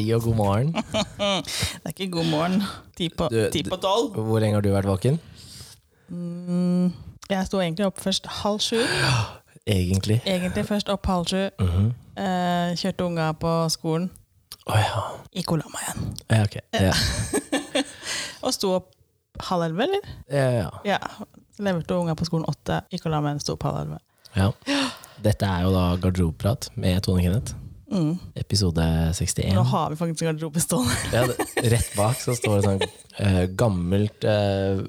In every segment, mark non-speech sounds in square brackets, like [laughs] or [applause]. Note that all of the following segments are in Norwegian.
Hei og god morgen. [laughs] Det er ikke god morgen. Ti på, Du- ti på tolv. Hvor lenge har du vært våken? Jeg sto egentlig opp først halv sju. [gasps] Egentlig. Egentlig først opp halv sju. Mhm. Eh, kjørte unga på skolen. Oh, ja. Ikke la meg igjen. ja. Ok. Ja. [laughs] Og sto opp halv elleve, eller? Ja, ja. Ja. Leverte unga på skolen åtte. Ikke la meg igjen, sto opp halv elleve. ja. Dette er jo da garderobeprat med Tone Kenneth. Mm. Episode 61. Nå har vi faktisk garderobe stående. [laughs] Ja, rett bak så står det sånn uh, gammelt uh,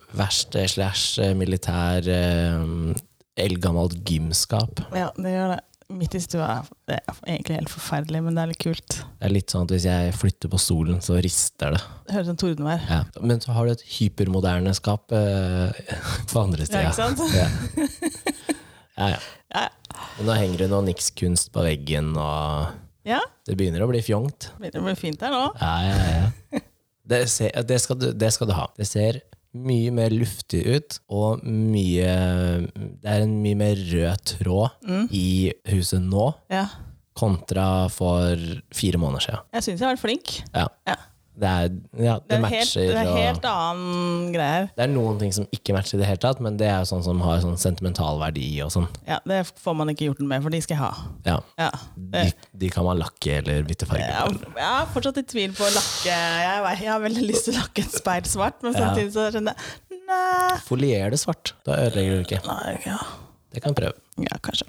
slash eh, militær uh, eldgammelt gymskap. Ja, det gjør det. Midt i stua. Det er egentlig helt forferdelig, men det er litt kult. Det er litt sånn at hvis jeg flytter på stolen, så rister det. Det høres som tordenvær. Ja. Men så har du et hypermoderne skap uh, [laughs] på andre Ja, ikke sant? Ja. [laughs] ja, ja. Ja. Men nå henger det noe nikskunst på veggen, og ja. det begynner å bli fjongt. Det bli fint her nå. Ja, ja, ja. [laughs] Det, ser, det, skal du, det skal du ha. Det ser mye mer luftig ut, og mye Det er en mye mer rød tråd i huset nå Ja. kontra for fire måneder siden. Jeg syns jeg har vært flink. Ja. Ja. Det, er, ja, det, Det er, matcher helt, det er og helt annen greier. Det er noen ting som ikke matcher i det hele tatt, men det er jo sånn som har sånn sentimental verdi og sånn. Ja, Det får man ikke gjort noe med, for de skal jeg ha. Ja. Ja. De, de kan man lakke eller bytte farge på. jeg er fortsatt i tvil på å lakke Jeg, vet- jeg har veldig lyst til å lakke et speil svart, men samtidig så skjønner jeg Nei. Folier det svart. Da ødelegger du ikke. Nei ja. Det kan prøve. ja, kanskje.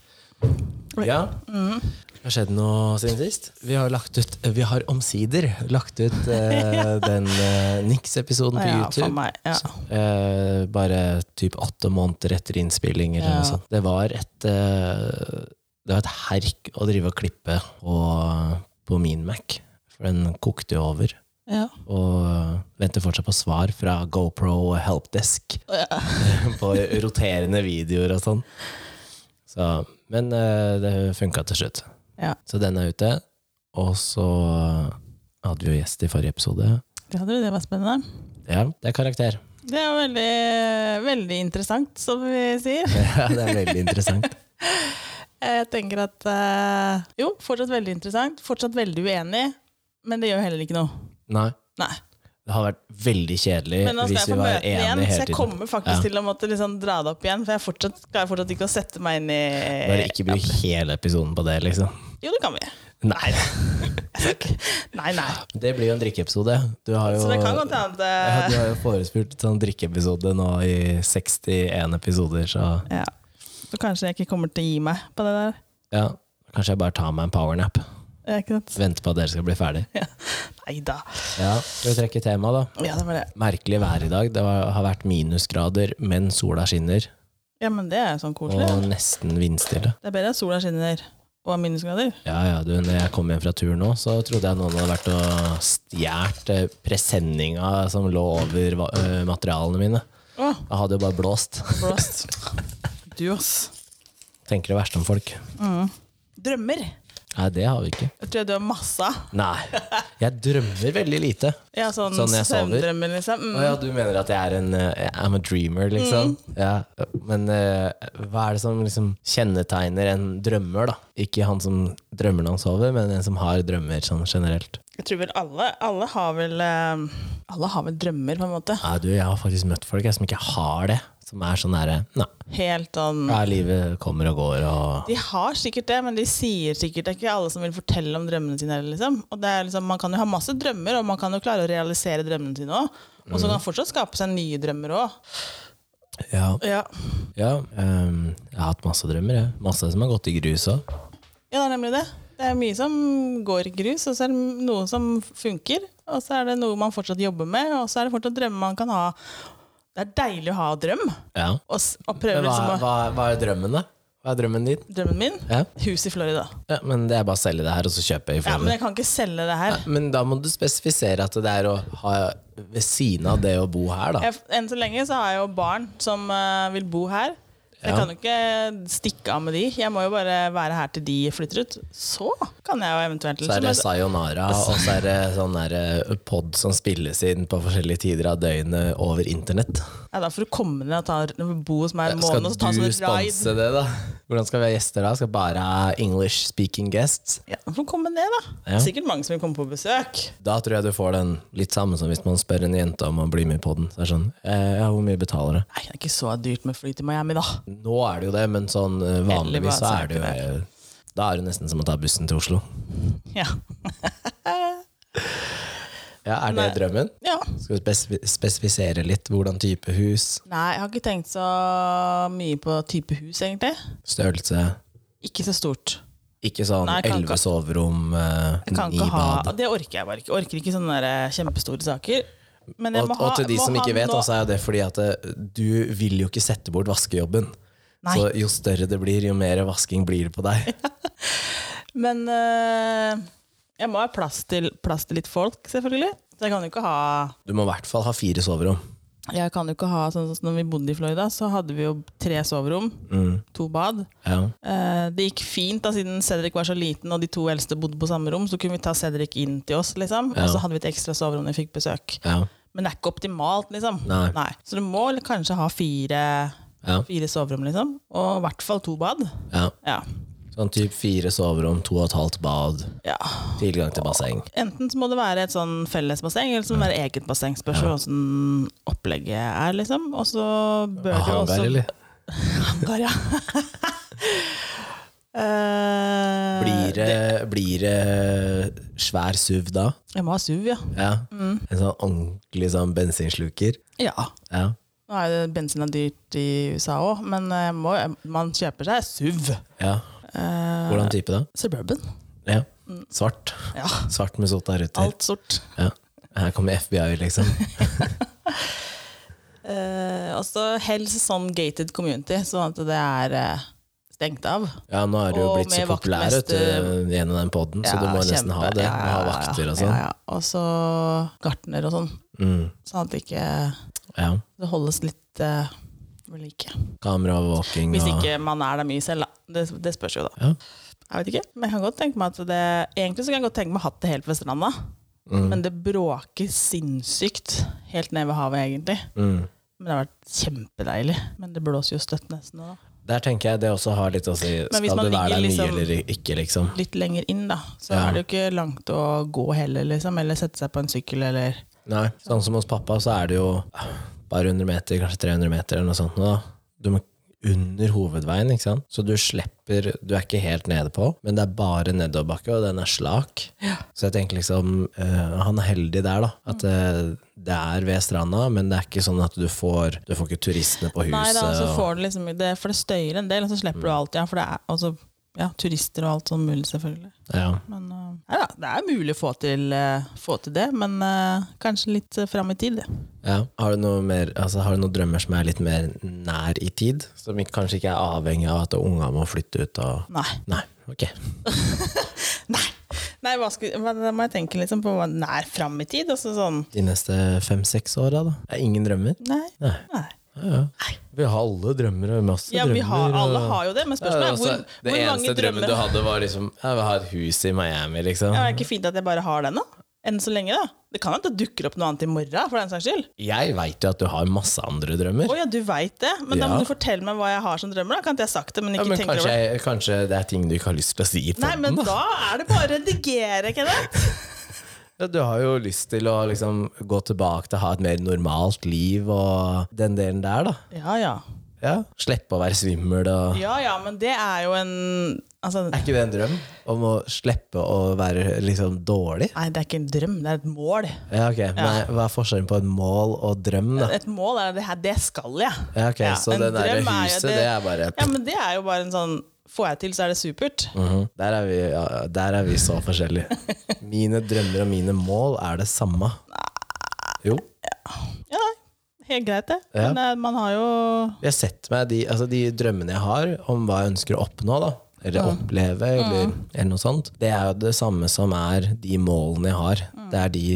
Ja. Ja. Det har skjedd noe siden sist. Vi har lagt ut Vi har omsider lagt ut eh, [laughs] den uh, Nix-episoden på Ja, YouTube. for meg. Ja. Eh, bare typ åtte måneder etter innspilling. Eller Ja. noe sånt. Det var et eh, Det var et herk å drive og klippe på, på min Mac. For den kokte jo over. Ja. Og venter fortsatt på svar fra GoPro og Helpdesk Ja. [laughs] på roterende videoer og sånn. Så, men eh, det funka til slutt. Ja. Så den er ute. Og så hadde vi jo gjest i forrige episode. Det hadde du, det var spennende. Ja, det er karakter. Det er veldig, veldig interessant, som vi sier. [laughs] Ja, det er veldig interessant. [laughs] Jeg tenker at eh, Jo, fortsatt veldig interessant. Fortsatt veldig uenig, men det gjør heller ikke noe. Nei. Nei. Det hadde vært veldig kjedelig Men nå skal hvis vi var enige igjen, enige så jeg kommer faktisk Ja. til å måtte liksom dra det opp igjen. For jeg fortsatt, klarer fortsatt ikke å sette meg inn i Bare ikke bruk hele episoden på det, liksom. Jo, det kan vi. Nei. [laughs] Nei, nei. Det blir jo en drikkeepisode. Du har jo, Så det kan godt hende ja, du har jo forespurt sånn drikkeepisode nå i 61 episoder, så ja. Så kanskje jeg ikke kommer til å gi meg på det der. ja. Kanskje jeg bare tar meg en powernap. Ja? Venter på at dere skal bli ferdig. [laughs] Nei da. Ja, Skal vi trekke temaet, da? Ja, det var det. Merkelig vær i dag. Det har vært minusgrader, men sola skinner. Ja, men det er sånn koselig. Og nesten vindstille. Det er bedre at sola skinner og har minusgrader. Ja, ja, du, når jeg kom hjem fra tur nå, så trodde jeg noen hadde vært og stjålet eh, presenninga som lå over eh, materialene mine. Åh. Jeg hadde jo bare blåst. blåst. [laughs] Du, ass. Tenker det verste om folk. Drømmer. Nei, det har vi ikke. Jeg tror jeg du har masse. Nei. Jeg drømmer veldig lite. Ja, sånn, Sånn jeg sover. liksom. Mm. ja, du mener at jeg er en eh, I'm a dreamer, liksom? Ja. Men uh, hva er det som liksom kjennetegner en drømmer, da? Ikke han som drømmer når han sover, men en som har drømmer sånn generelt. Jeg tror vel alle, alle har vel eh, Alle har vel drømmer, på en måte. Nei, du, jeg har faktisk møtt folk jeg, som ikke har det. Som er sånn derre Nei, Helt sånn ja, livet kommer og går, og De har sikkert det, men de sier sikkert det er ikke alle som vil fortelle om drømmene sine. Liksom. Og det liksom, man kan jo ha masse drømmer, og man kan jo klare å realisere drømmene sine òg. Og så kan man fortsatt skape seg nye drømmer òg. Ja. Ja. ja um, jeg har hatt masse drømmer, jeg. Masse som har gått i grus òg. ja, det er nemlig det. Det er mye som går i grus, og så er det noe som funker. Og så er det noe man fortsatt jobber med, og så er det fortsatt drømmer man kan ha. Det er deilig å ha drøm, Ja. og, og prøve hva, liksom å hva, hva er drømmen, da? Hva er drømmen din? Drømmen min? Ja. Hus i Florida. ja, Men det er bare å selge det her, og så kjøpe i Ja, men Florida. jeg kan ikke selge det her. Men da må du spesifisere at det er å ha ved siden av det å bo her, da. Jeg, enn så lenge så har jeg jo barn som uh, vil bo her. Jeg kan jo ikke stikke av med de. Jeg må jo bare være her til de flytter ut. Så kan jeg jo eventuelt Så er det liksom- sayonara, og så er det sånn der pod som spilles inn på forskjellige tider av døgnet over internett. ja, Da får du komme ned og ta, bo hos meg en måned og ta sånn ride. Skal du sponse det, da? Hvordan skal vi ha gjester da? Skal bare ha English speaking guests? Ja, da får du komme ned, da. Ja. Sikkert mange som vil komme på besøk. Da tror jeg du får den litt samme som hvis man spør en jente om å bli med i poden. Så er det sånn, eh, ja, hvor mye betaler du? Nei, det er ikke så dyrt med fly til Miami, da. Nå er det jo det, men sånn eh, vanligvis så er det jo eh, Da er det nesten som å ta bussen til Oslo. Ja. [laughs] Ja, Er det Nei. drømmen? ja. Skal vi spesif spesifisere litt hvordan type hus, Nei, jeg har ikke tenkt så mye på type hus, egentlig. størrelse? Ikke så stort. Ikke sånn elleve soverom, eh, ni ha, bad. Det orker jeg bare ikke. Orker ikke sånne der kjempestore saker. Og, ha, og til de som ikke vet, så også er det fordi at du vil jo ikke sette bort vaskejobben. Nei. Så jo større det blir, jo mer vasking blir det på deg. [laughs] Men eh, jeg må ha plass til, plass til litt folk, selvfølgelig. Så jeg kan jo ikke ha Du må i hvert fall ha fire soverom. Jeg kan jo ikke ha sånn som når vi bodde i Florida, så hadde vi jo tre soverom, Mm. to bad. Ja. Eh, det gikk fint da, siden Cedric var så liten og de to eldste bodde på samme rom. Så kunne vi ta Cedric inn til oss, liksom. Ja. og så hadde vi et ekstra soverom når vi fikk besøk. Ja. Men det er ikke optimalt, liksom. Nei. Så du må kanskje ha fire, Ja. fire soverom, liksom. Og i hvert fall to bad. ja. Ja. Sånn type fire soverom, to og et halvt bad, ja. tilgang til basseng. Enten så må det være et sånn fellesbasseng, eller så må det være eget basseng. Spørs ja. hvordan opplegget er, liksom. Og så bør det jo Hangar, også eller? [laughs] Hangar, ja. uh, [laughs] Blir det, blir det svær SUV da? Jeg må ha SUV, ja. Ja. Mm. En sånn ordentlig sånn bensinsluker? Ja. Ja. Nå er jo bensin er dyrt i USA òg, men jeg må, man kjøper seg SUV. ja. Eh, Hvordan type da? Suburban. Ja. Svart. Ja. Svart med sota ruter. Alt sort. Ja. Her kommer FBI, liksom. uh, [laughs] også helst sånn gated community, sånn at det er eh, stengt av. Ja, nå er du jo Og blitt så populære gjennom den poden, så du må nesten kjempe. ha det. Ja, ja, ha ja, ja, vakter og sånn. Ja, ja. Og så gartner og sånn, Mm. sånn at det ikke Ja. det holdes litt uh, ved like. Kameraovervåking Hvis ikke man er der mye selv, da. Det, det spørs jo, da. Ja. Jeg vet ikke, men jeg kan godt tenke meg at det Egentlig så kan jeg godt tenke meg å ha det helt ved stranda. Mm. Men det bråker sinnssykt helt ned ved havet, egentlig. mm. Men det har vært kjempedeilig. Men det blåser jo støtt nesten nå. Der tenker jeg det også har litt å si. Skal du være der mye liksom- eller ikke, liksom? Litt lenger inn, da. Så Ja. er det jo ikke langt å gå heller, liksom. Eller sette seg på en sykkel, eller Nei, sånn som hos pappa, så er det jo bare 100 meter, kanskje 300 meter eller noe sånt. Da. Du må under hovedveien, ikke sant? Så du slipper Du er ikke helt nede på, men det er bare nedoverbakke, og den er slak. Så jeg tenker liksom uh, Han er heldig der, da. At uh, det er ved stranda, men det er ikke sånn at du får Du får ikke turistene på huset. Nei da, så får du liksom det, For det støyer en del, og så slipper du alt, ja. For det er altså ja, turister og alt sånn mulig, selvfølgelig. ja. Men uh, ja, det er mulig å få til, uh, få til det, men uh, kanskje litt uh, fram i tid. det. Ja. Har, du mer, altså, har du noen drømmer som er litt mer nær i tid? Som kanskje ikke er avhengig av at unga må flytte ut? Og... Nei. Nei, ok. [laughs] Nei, Nei hva skal, hva, da må jeg tenke liksom på nær fram i tid. Altså sånn De neste fem-seks åra, da? Er ingen drømmer? Nei. Nei. nei. Ja, ja. Vi har alle drømmer og masse Ja, vi drømmer. har, alle har jo det, men spørsmålet er altså, hvor, det hvor eneste drømmen du hadde, var liksom Jeg vil ha et hus i Miami, liksom. ja, Er ikke fint at jeg bare har den, da? Enn så lenge, da. Det kan hende det dukker opp noe annet i morgen, for den saks skyld. Jeg veit jo at du har masse andre drømmer. Å ja, du veit det, men da må du fortelle meg hva jeg har som drømmer. da Kan ikke jeg sagt det, men Ja, men tenker kanskje, over det? jeg, kanskje det er ting du ikke har lyst til å si Nei, men podden, da. da er det bare å redigere, Kenneth. [laughs] Ja, du har jo lyst til å liksom gå tilbake til å ha et mer normalt liv og den delen der, da. Ja, ja. Ja. Slippe å være svimmel og Ja, ja, men det er jo en Altså, Er ikke det en drøm? Om å slippe å være liksom dårlig? nei, det er ikke en drøm, det er et mål. Ja, ok. Men hva er forskjellen på et mål og drøm, da? Et mål er det her, det skal jeg. Ja, ok, Ja, Så en det der drøm er jo huset, det- det er bare Ja, men det er jo bare en sånn Får jeg til, så er det supert. Mhm. der, er vi, ja, der er vi så forskjellige. [laughs] Mine drømmer og mine mål er det samme. Jo. Ja, helt greit, det. Ja. Men eh, man har jo Jeg har sett meg de, altså de drømmene jeg har om hva jeg ønsker å oppnå, da. Eller oppleve, eller, eller noe sånt. Det er jo det samme som er de målene jeg har. Det er de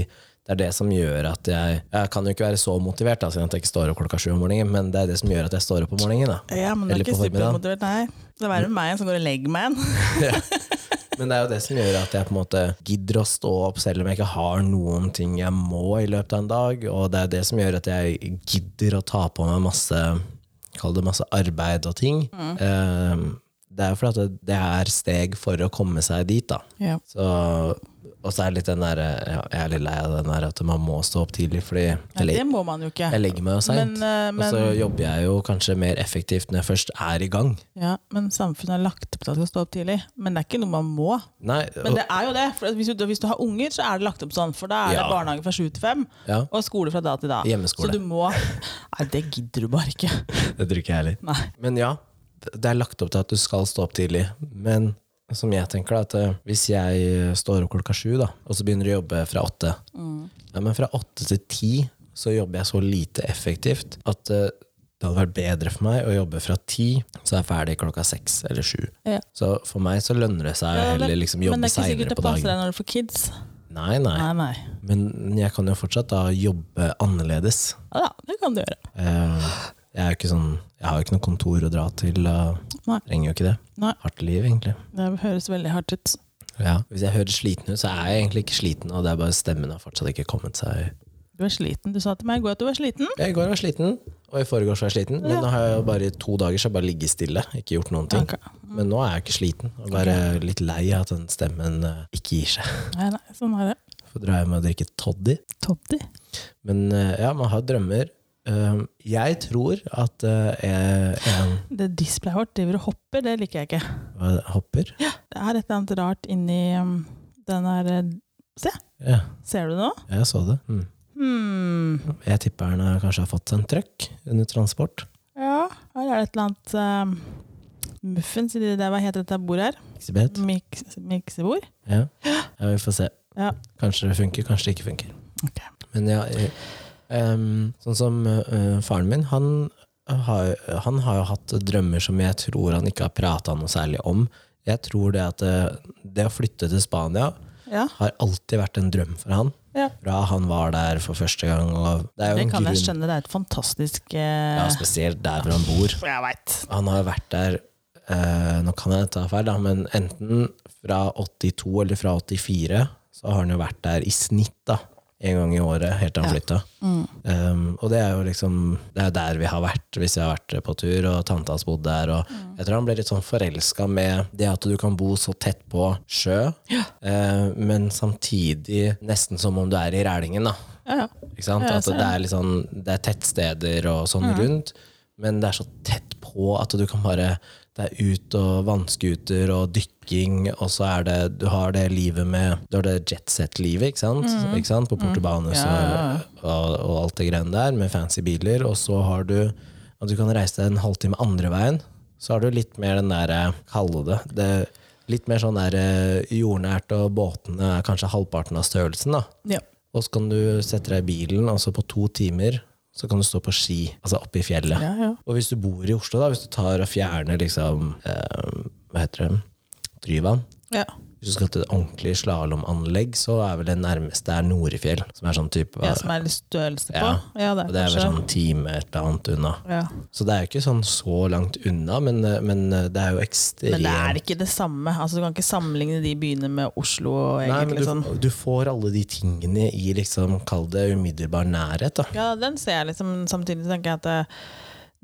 det er det som gjør at jeg Jeg kan jo ikke være så motivert da, siden jeg ikke står opp klokka sju om morgenen, men det er det som gjør at jeg står opp om morgenen. da. Ja, men du er Eller ikke supermotivert, nei. Det er verre med meg som går og legger meg igjen. [laughs] Men det er jo det som gjør at jeg på en måte gidder å stå opp selv om jeg ikke har noen ting jeg må i løpet av en dag, og det er det som gjør at jeg gidder å ta på meg masse Kall det masse arbeid og ting. Mm. det er fordi det er steg for å komme seg dit, da. Ja. Så, og så er det litt den der ja, Jeg er litt lei av den der at man må stå opp tidlig, fordi Nei, det må man jo ikke. jeg legger meg jo seint. Men, men, Og så jobber jeg jo kanskje mer effektivt når jeg først er i gang. ja, men samfunnet har lagt opp til at du skal stå opp tidlig. Men det er ikke noe man må. Nei, Men det er jo det. For hvis, du, hvis du har unger, så er det lagt opp sånn. For da er det barnehage fra sju til fem, ja, og skole fra da til da. Hjemmeskole. Så du må Nei, det gidder du bare ikke. [laughs] det tror ikke jeg heller. Men ja, det er lagt opp til at du skal stå opp tidlig. Men som jeg tenker da, at eh, hvis jeg står opp klokka sju, da, og så begynner å jobbe fra åtte ja, Men fra åtte til ti så jobber jeg så lite effektivt at uh, det hadde vært bedre for meg å jobbe fra ti, så er jeg ferdig klokka seks eller sju. Ja. Så for meg så lønner det seg Ja, det- heller liksom men det er ikke sikkert det passer deg når du får kids. Nei, nei. Nei, nei. Men jeg kan jo fortsatt da jobbe annerledes. Ja det kan du gjøre. Eh, Jeg sånn Jeg har jo ikke noe kontor å dra til. Nei. Trenger jo ikke det. Nei. Hardt liv, egentlig. Det høres veldig hardt ut. Ja. Hvis jeg høres sliten ut, så er jeg egentlig ikke sliten, og det er bare stemmen har fortsatt ikke kommet seg Du er sliten. Du sa til meg i går at du var sliten. Ja, I går var jeg sliten, og i forgårs var jeg sliten. Men Ja. nå har jeg bare i to dager så jeg bare ligget stille, ikke gjort noen ting. Ok. Men nå er jeg ikke sliten, og bare litt lei av at den stemmen eh, ikke gir seg. Nei, nei, sånn er det. Drar jeg med å drikke toddy. Toddy. Men eh, ja, man har drømmer. Eh, Jeg tror at eh, jeg, en Det displayet vårt driver og hopper, det liker jeg ikke. hva, hopper. Det er et eller annet rart inni um, den der eh, Se, Ja, ser du det nå? jeg så det. Mm. Hmm. Jeg tipper den kanskje har fått en trøkk under transport. Ja, her er det et eller annet um, muffens i det der, hva heter dette bordet her? Miksebord. Mix, miksebord? Ja. ja, vi får se. Ja. Kanskje det funker, kanskje det ikke funker. Ok. Men ja, eh, em, sånn som uh, faren min, han har, han har jo hatt drømmer som jeg tror han ikke har prata noe særlig om. Jeg tror det at eh, det å flytte til Spania Ja, har alltid vært en drøm for han. Ja. Fra han var der for første gang. Det det en kan jeg skjønne. Det er et fantastisk ja, eh, spesielt der hvor han bor. Han har vært der uh, Nå kan jeg ta feil, da, men enten fra 82 eller fra 84 så har han jo vært der i snitt da, en gang i året, helt til han Ja. flytta. Um, og det er jo liksom Det er der vi har vært hvis vi har vært på tur, og tante hans bodde der. Og jeg tror han ble litt sånn forelska med det at du kan bo så tett på sjø, eh, men samtidig nesten som om du er i Rælingen, da. Ja, ja. Ikke sant? At det er, sånn, det er tettsteder og sånn rundt, men det er så tett på at du kan bare Det er ut og vannskuter og dykking, og så er det Du har det livet med Du har det jetset-livet, ikke sant? Ikke sant? På portobane mm. ja, og, og, og alt det greiene der, med fancy biler, og så har du at du kan reise deg en halvtime andre veien. Så har du litt mer den der eh, Kalle det, det Litt mer sånn der eh, jordnært, og båtene er kanskje halvparten av størrelsen. da ja. og så kan du sette deg i bilen, altså på to timer så kan du stå på ski, altså oppe i fjellet. ja, ja. Og hvis du bor i Oslo, da, hvis du tar og fjerner liksom eh, Hva heter det? Tryvann. ja. Hvis du skal til et ordentlig slalåmanlegg, så er vel det nærmeste er Norefjell. Som er sånn type ja som er litt størrelse på. Ja. Ja, det er det er vel sånn time et eller annet unna. ja. Så det er jo ikke sånn så langt unna, men, eh, men det er jo ekstremt Men det er ikke det samme. Altså, du kan ikke sammenligne de byene med Oslo. og Nei, men du, sånn. du får alle de tingene i liksom, kall det umiddelbar nærhet. da. Ja, den ser jeg liksom. Samtidig tenker jeg at det,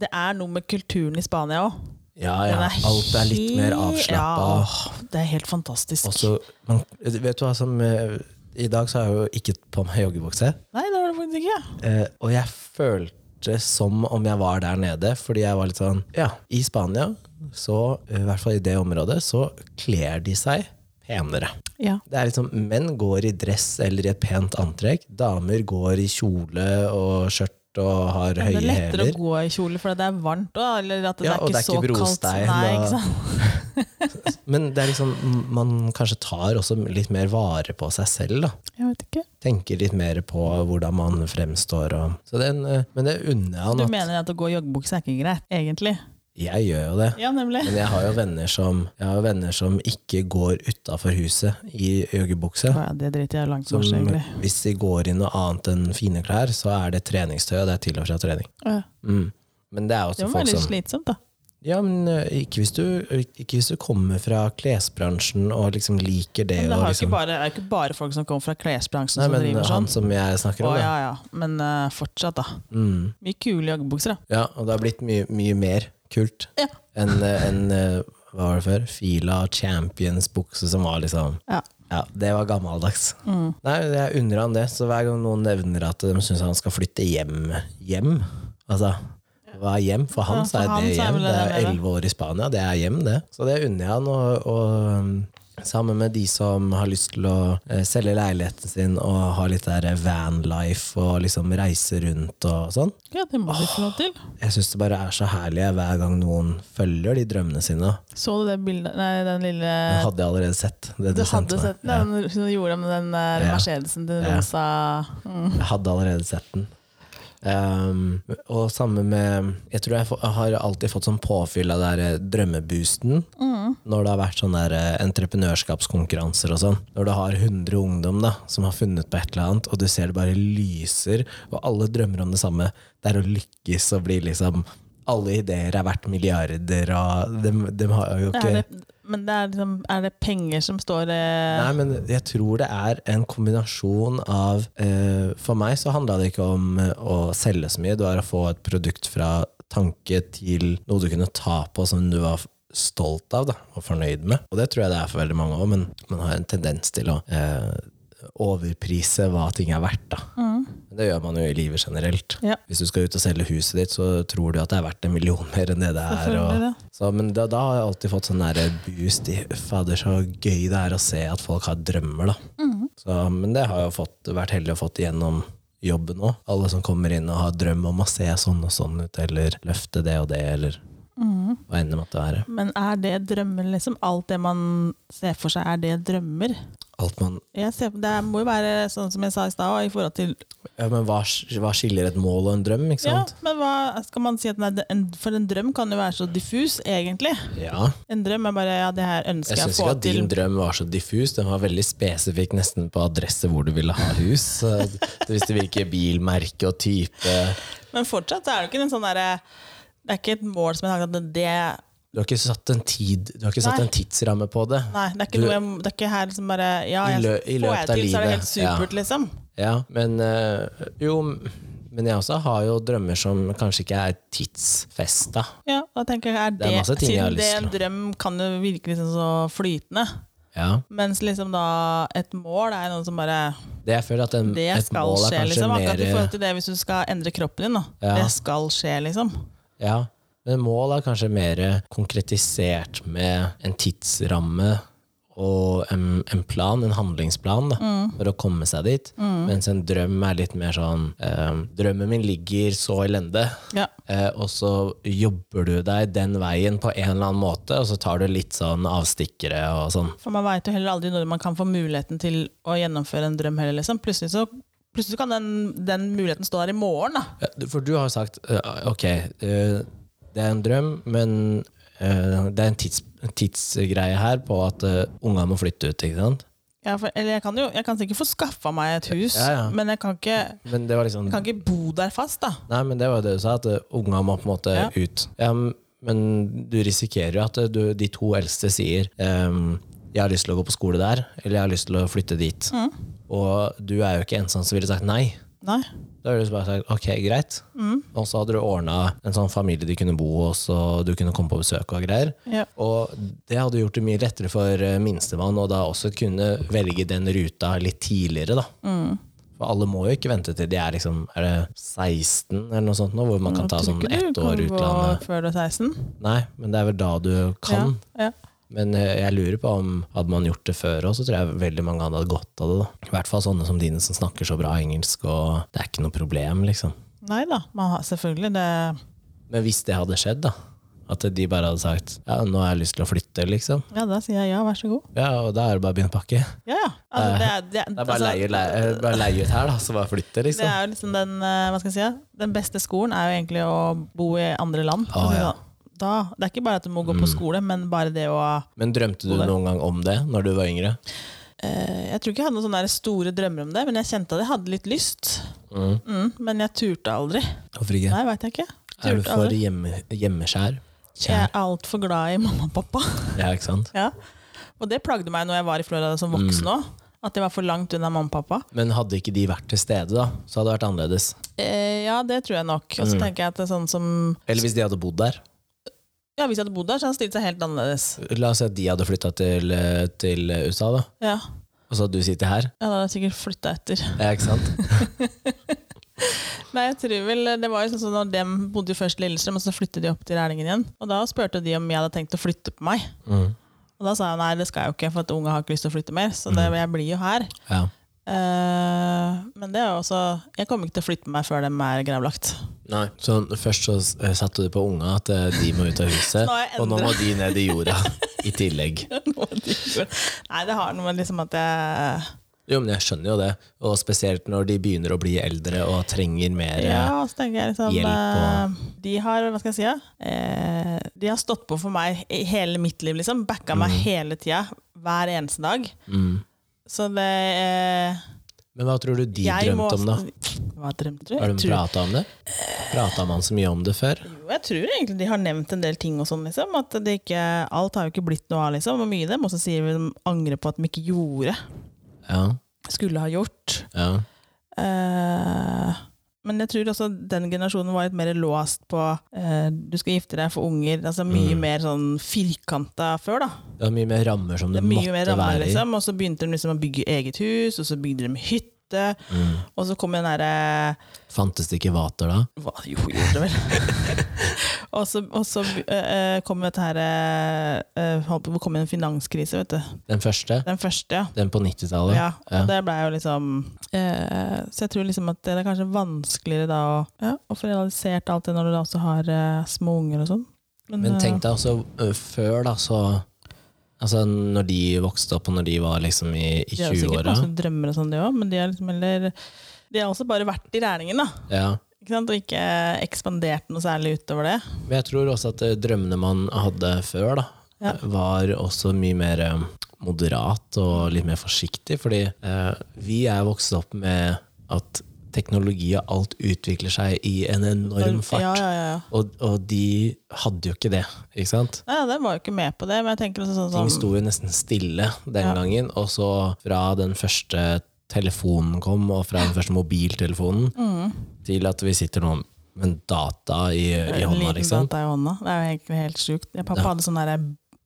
det er noe med kulturen i Spania òg. Ja, ja. Alt er litt mer avslappa. Ja, det er helt fantastisk. Også, man, vet du hva som eh, I dag så har jeg jo ikke på meg joggebukse. Nei, det var det faktisk ikke. Eh, og jeg følte som om jeg var der nede, fordi jeg var litt sånn Ja, i Spania, så i hvert fall i det området, så kler de seg penere. Ja. Det er liksom, Menn går i dress eller i et pent antrekk. Damer går i kjole og skjørt og har Det er lettere hæler. å gå i kjole fordi det er varmt òg. Eller at det Ja, er ikke det er så ikke kaldt. Nei, ikke? Men det er liksom, man kanskje tar også litt mer vare på seg selv. da. Jeg vet ikke. tenker litt mer på hvordan man fremstår. Og, så den, eh, men det unner jeg han. Du mener at å gå i joggebukse er ikke greit, egentlig? Jeg gjør jo det. Ja, nemlig. Men jeg har jo venner som, jeg har venner som ikke går utafor huset i joggebukse. Ja, det driter jeg langt Som, bort, egentlig. hvis de går i noe annet enn fine klær, så er det treningstøy, og det er til og fra trening. Ja. Mm. Men det er Det også må folk være litt som slitsomt, da. Ja, men ikke hvis, du, ikke hvis du kommer fra klesbransjen og liksom liker det. Men det liksom, ikke bare, er ikke bare folk som kommer fra klesbransjen Nei, som men driver han sånn. som jeg snakker om, da. ja, ja. Men uh, fortsatt, da. Mm. Mye kule joggebukser, da. Ja, og det har blitt mye, mye mer kult Ja. enn en, eh, hva var det før? Fila Champions-bukse som var liksom Ja. Ja, det var gammeldags. Mm. Nei, jeg unner han det, så hver gang noen nevner at de syns han skal flytte hjem hjem Altså, hva er hjem? For han Ja, så er for han det hjem. Det er elleve år i Spania, det er hjem, det. Så det unner jeg han. Og, og um, sammen med de som har lyst til å eh, selge leiligheten sin og ha litt der vanlife og liksom reise rundt og sånn. ja, det må du få lov til. Jeg syns det bare er så herlig hver gang noen følger de drømmene sine. Så du det bildet Nei, den lille Den hadde jeg allerede sett. Det Du du hadde sett den, Ja. hun gjorde med den eh, Ja. Mercedesen til Ja. rosa mm. Jeg hadde allerede sett den. Um, og samme med Jeg tror jeg, får, jeg har alltid fått sånn påfyll av der drømmeboosten. drømmeboosten. Når det har vært sånne der, eh, entreprenørskapskonkurranser og sånn. Når du har 100 ungdom da som har funnet på et eller annet, og du ser det bare lyser, og alle drømmer om det samme. Det er å lykkes og bli liksom Alle ideer er verdt milliarder, og de, de har jo ikke ja, det, Men det er, liksom, er det penger som står eh, Nei, men jeg tror det er en kombinasjon av eh, For meg så handla det ikke om eh, å selge så mye, det var å få et produkt fra tanke til noe du kunne ta på som du var stolt av da, og fornøyd med. Og det tror jeg det er for veldig mange òg, men man har en tendens til å eh, overprise hva ting er verdt. da. Men Det gjør man jo i livet generelt. Ja. Hvis du skal ut og selge huset ditt, så tror du at det er verdt en million mer enn det det er. Og, så, men da, da har jeg alltid fått sånn der boost i Fader, så gøy det er å se at folk har drømmer, da. Mhm. Så, men det har jeg fått, vært heldig å fått gjennom jobben òg. Alle som kommer inn og har drøm om å se sånn og sånn ut, eller løfte det og det, eller Mm. hva enn det måtte være. Men er det drømmer, liksom? Alt det man ser for seg, er det drømmer? Alt man Jeg ser, det må jo være sånn som jeg sa i stad, i forhold til ja, Men hva, hva skiller et mål og en drøm, ikke Ja, men hva skal man si at er, en, For en drøm kan jo være så diffus, egentlig. Ja. En drøm er bare ja, det her ønsker Jeg jeg å syns få ikke at til. din drøm var så diffus. Den var veldig spesifikk, nesten på adresse hvor du ville ha hus. [laughs] Hvis det virker bilmerke og type. Men fortsatt er det ikke en sånn derre Det er ikke et mål som jeg har sagt at det Du har ikke satt en tid Du har ikke satt en tidsramme på det. Nei, det er ikke Du- noe jeg, det er ikke her liksom bare Ja, jeg, lø- får jeg til, så er det helt livet, ja. liksom. Ja, men øh, Jo, men jeg også har jo drømmer som kanskje ikke er tidsfesta. Ja, da tenker jeg, det, har Siden det en drøm kan jo virke liksom så flytende. Ja. Mens liksom da et mål er noe som bare Det jeg føler at en, Det et skal mål er skje, kanskje liksom. Akkurat i forhold til det hvis du skal endre kroppen din. Da. Ja. Det skal skje, liksom. Ja, men mål er kanskje mer konkretisert med en tidsramme og en, en plan, en handlingsplan, da, Mm. for å komme seg dit. Mens en drøm er litt mer sånn eh, Drømmen min ligger så i lende, Ja. eh, og så jobber du deg den veien på en eller annen måte, og så tar du litt sånn avstikkere og sånn. For man veit jo heller aldri når man kan få muligheten til å gjennomføre en drøm heller, liksom. Plutselig så Plutselig kan den, den muligheten stå der i morgen, da. For du har jo sagt eh, ok, eh, det er en drøm, men uh, det er en tids, tidsgreie her på at uh, unga må flytte ut, ikke sant? Ja, for, eller jeg kan jo jeg kan sikkert få skaffa meg et hus, Ja, ja. men jeg kan, ikke, Men det var liksom jeg kan ikke bo der fast, da. Nei, men det var jo det du sa, at uh, unga må på en måte Ja. ut. Ja, men du risikerer jo at du, de to eldste sier um, 'jeg har lyst til å gå på skole der', eller 'jeg har lyst til å flytte dit'. Mm. Og du er jo ikke en sånn som ville sagt nei. Nei. Da hadde du bare sagt 'ok, greit'. Mm. Og så hadde du ordna en sånn familie de kunne bo hos, og du kunne komme på besøk og greier. Ja. Og det hadde gjort det mye lettere for uh, minstemann å da også kunne velge den ruta litt tidligere, da. Mm. For alle må jo ikke vente til de er liksom Er det 16 eller noe sånt nå, hvor man kan ta sånn ett år utlandet? Før du er 16. Nei, men det er vel da du kan. Ja. Ja. Men eh, jeg lurer på om hadde man gjort det før òg, så tror jeg veldig mange hadde hatt godt av det. da. I hvert fall sånne som dine som snakker så bra engelsk, og det er ikke noe problem, liksom. Nei da, man har selvfølgelig det Men hvis det hadde skjedd, da, at de bare hadde sagt ja, nå har jeg lyst til å flytte, liksom, Ja, da sier jeg ja, vær så god. ja, og da er det bare å begynne å pakke. Ja, ja. Altså, det, er, det, Det er bare altså, leie, leie, leie ut her, da, så bare flytte, det liksom. er jo liksom den, eh, hva skal jeg si, den beste skolen er jo egentlig å bo i andre land. Å, Altså, ja. Da. Det er ikke bare at du må gå på skole, men bare det å Men drømte du noen gang om det når du var yngre? eh, Jeg tror ikke jeg hadde noen sånne store drømmer om det, men jeg kjente at jeg hadde litt lyst. Mm. Mm, men jeg turte aldri. Hvorfor ikke? Nei, vet jeg ikke. er du for hjemme, hjemmeskjær? Jeg Kjær? er altfor glad i mamma og pappa. [laughs] Ja, ikke sant? Ja. Og det plagde meg når jeg var i Florida som voksen òg. At jeg var for langt unna mamma og pappa. Men hadde ikke de vært til stede, da, så hadde det vært annerledes. Eh, ja, det tror jeg nok. Og så tenker jeg at det er sånn som Eller hvis de hadde bodd der. Ja, Hvis jeg hadde bodd der, så hadde det stilt seg helt annerledes. La oss si at de hadde flytta til, eh, til USA, da. Ja, Og så hadde du sittet her. ja da hadde jeg sikkert flytta etter. Ja, ikke sant? [laughs] Nei, jeg tror vel, Det var jo sånn som når de bodde jo først i Lillestrøm, og så flyttet de opp til Rælingen igjen. Og Da spurte de om jeg hadde tenkt å flytte på meg. Mm. Og da sa jeg nei, det skal jeg jo ikke, for at unge har ikke lyst til å flytte mer. Så det, jeg blir jo her. Ja. Eh, men det er jo også Jeg kommer ikke til å flytte meg før dem er gravlagt. Nei. Så først så eh, satte du på unga at eh, de må ut av huset, [laughs] Nå og nå må de ned i jorda i tillegg. [laughs] Nei, det har noe med liksom at jeg Jo, men jeg skjønner jo det, og spesielt når de begynner å bli eldre og trenger mer eh, Ja, så liksom hjelp Og... De har, hva skal jeg si, eh, de har stått på for meg i hele mitt liv, liksom. Backa meg hele tida. Hver eneste dag. mm. Så det eh, Men hva tror du de må drømte om, da? [laughs] Hva drømte du? Har de prata om det? Prata man så mye om det før? jo, jeg tror egentlig de har nevnt en del ting og sånn, liksom. At det ikke, alt har jo ikke blitt noe av, liksom. Og mye av dem også sier de angrer på at de ikke gjorde. Ja. Skulle ha gjort. ja. Eh, men jeg tror også den generasjonen var litt mer låst på eh, du skal gifte deg for unger. altså Mye Mm. mer sånn firkanta før. da Det var mye mer rammer som Det det, måtte rammer, være i. liksom. Og så begynte de liksom å bygge eget hus, og så bygde de hytte. Mm. Og så kom den derre Fantes det ikke vater da? hva, Jo, gjorde det vel. [laughs] og så, og så uh, kom dette her uh, Hvor kom en finanskrise, vet du. Den første? Den første, ja. Den på 90-tallet? Ja, og det ble jo liksom uh, Så jeg tror liksom at det er kanskje vanskeligere da å, ja, å få realisert alt det når du da også har eh, små unger og sånn. Men Men, tenk deg altså, før, da, så Altså når de vokste opp, og når de var liksom i, i de har sikkert 20-åra masse drømmer og sånn, de òg, men de har liksom heller De har også bare vært i lærlingen, da. ja. Ikke sant? Og ikke ekspandert noe særlig utover det. Men jeg tror også at drømmene man hadde før, da, Ja. var også mye mer moderat og litt mer forsiktig. Fordi eh, vi er vokst opp med at teknologi og alt utvikler seg i en enorm fart. Ja, ja, ja. Og, og de hadde jo ikke det, ikke sant? Nei, ja, den var jo ikke med på det, men jeg tenker sånn Ting sto jo nesten stille den gangen, og så fra den første telefonen kom, og fra den første mobiltelefonen, Mm. til at vi sitter nå med en data i, i hånda, liksom. data i hånda. Det er jo egentlig helt sjukt. Pappa hadde sånn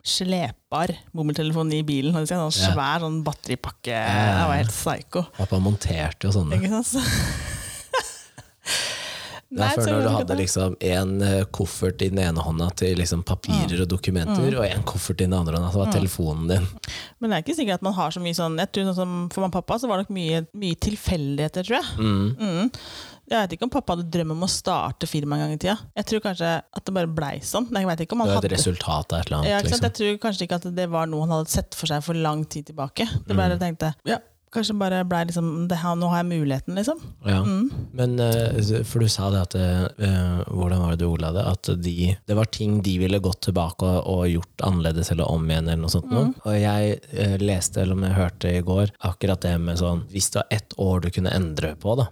slepbar mobiltelefon i bilen. en Sånn Ja. svær sånn batteripakke. Det var helt psycho. Pappa monterte jo sånne. Ikke sant? [laughs] Det er før når du hadde liksom en eh, koffert i den ene hånda til liksom papirer og dokumenter, og en koffert i den andre hånda, så var telefonen din. Men det er ikke sikkert at man har så mye sånn Jeg tror sånn som For mamma og pappa så var det nok mye, mye tilfeldigheter, tror jeg. Mm. Mm. Jeg vet ikke om pappa hadde drøm om å starte firma en gang i tida. Jeg tror kanskje at det bare blei sånn. Jeg vet ikke om Det han var et hadde resultat av et eller ja, annet. sant? Liksom. Jeg tror kanskje ikke at det var noe han hadde sett for seg for lang tid tilbake. Det bare Mm. tenkte ja, Kanskje bare blei liksom det her, Nå har jeg muligheten, liksom. Ja. Mm. Men eh, For du sa det at eh, Hvordan var det du ordla det? At de, det var ting de ville gått tilbake og, og gjort annerledes eller om igjen, eller noe sånt. Mm. Og jeg eh, leste, eller om jeg hørte i går, akkurat det med sånn Hvis det var ett år du kunne endre på, da.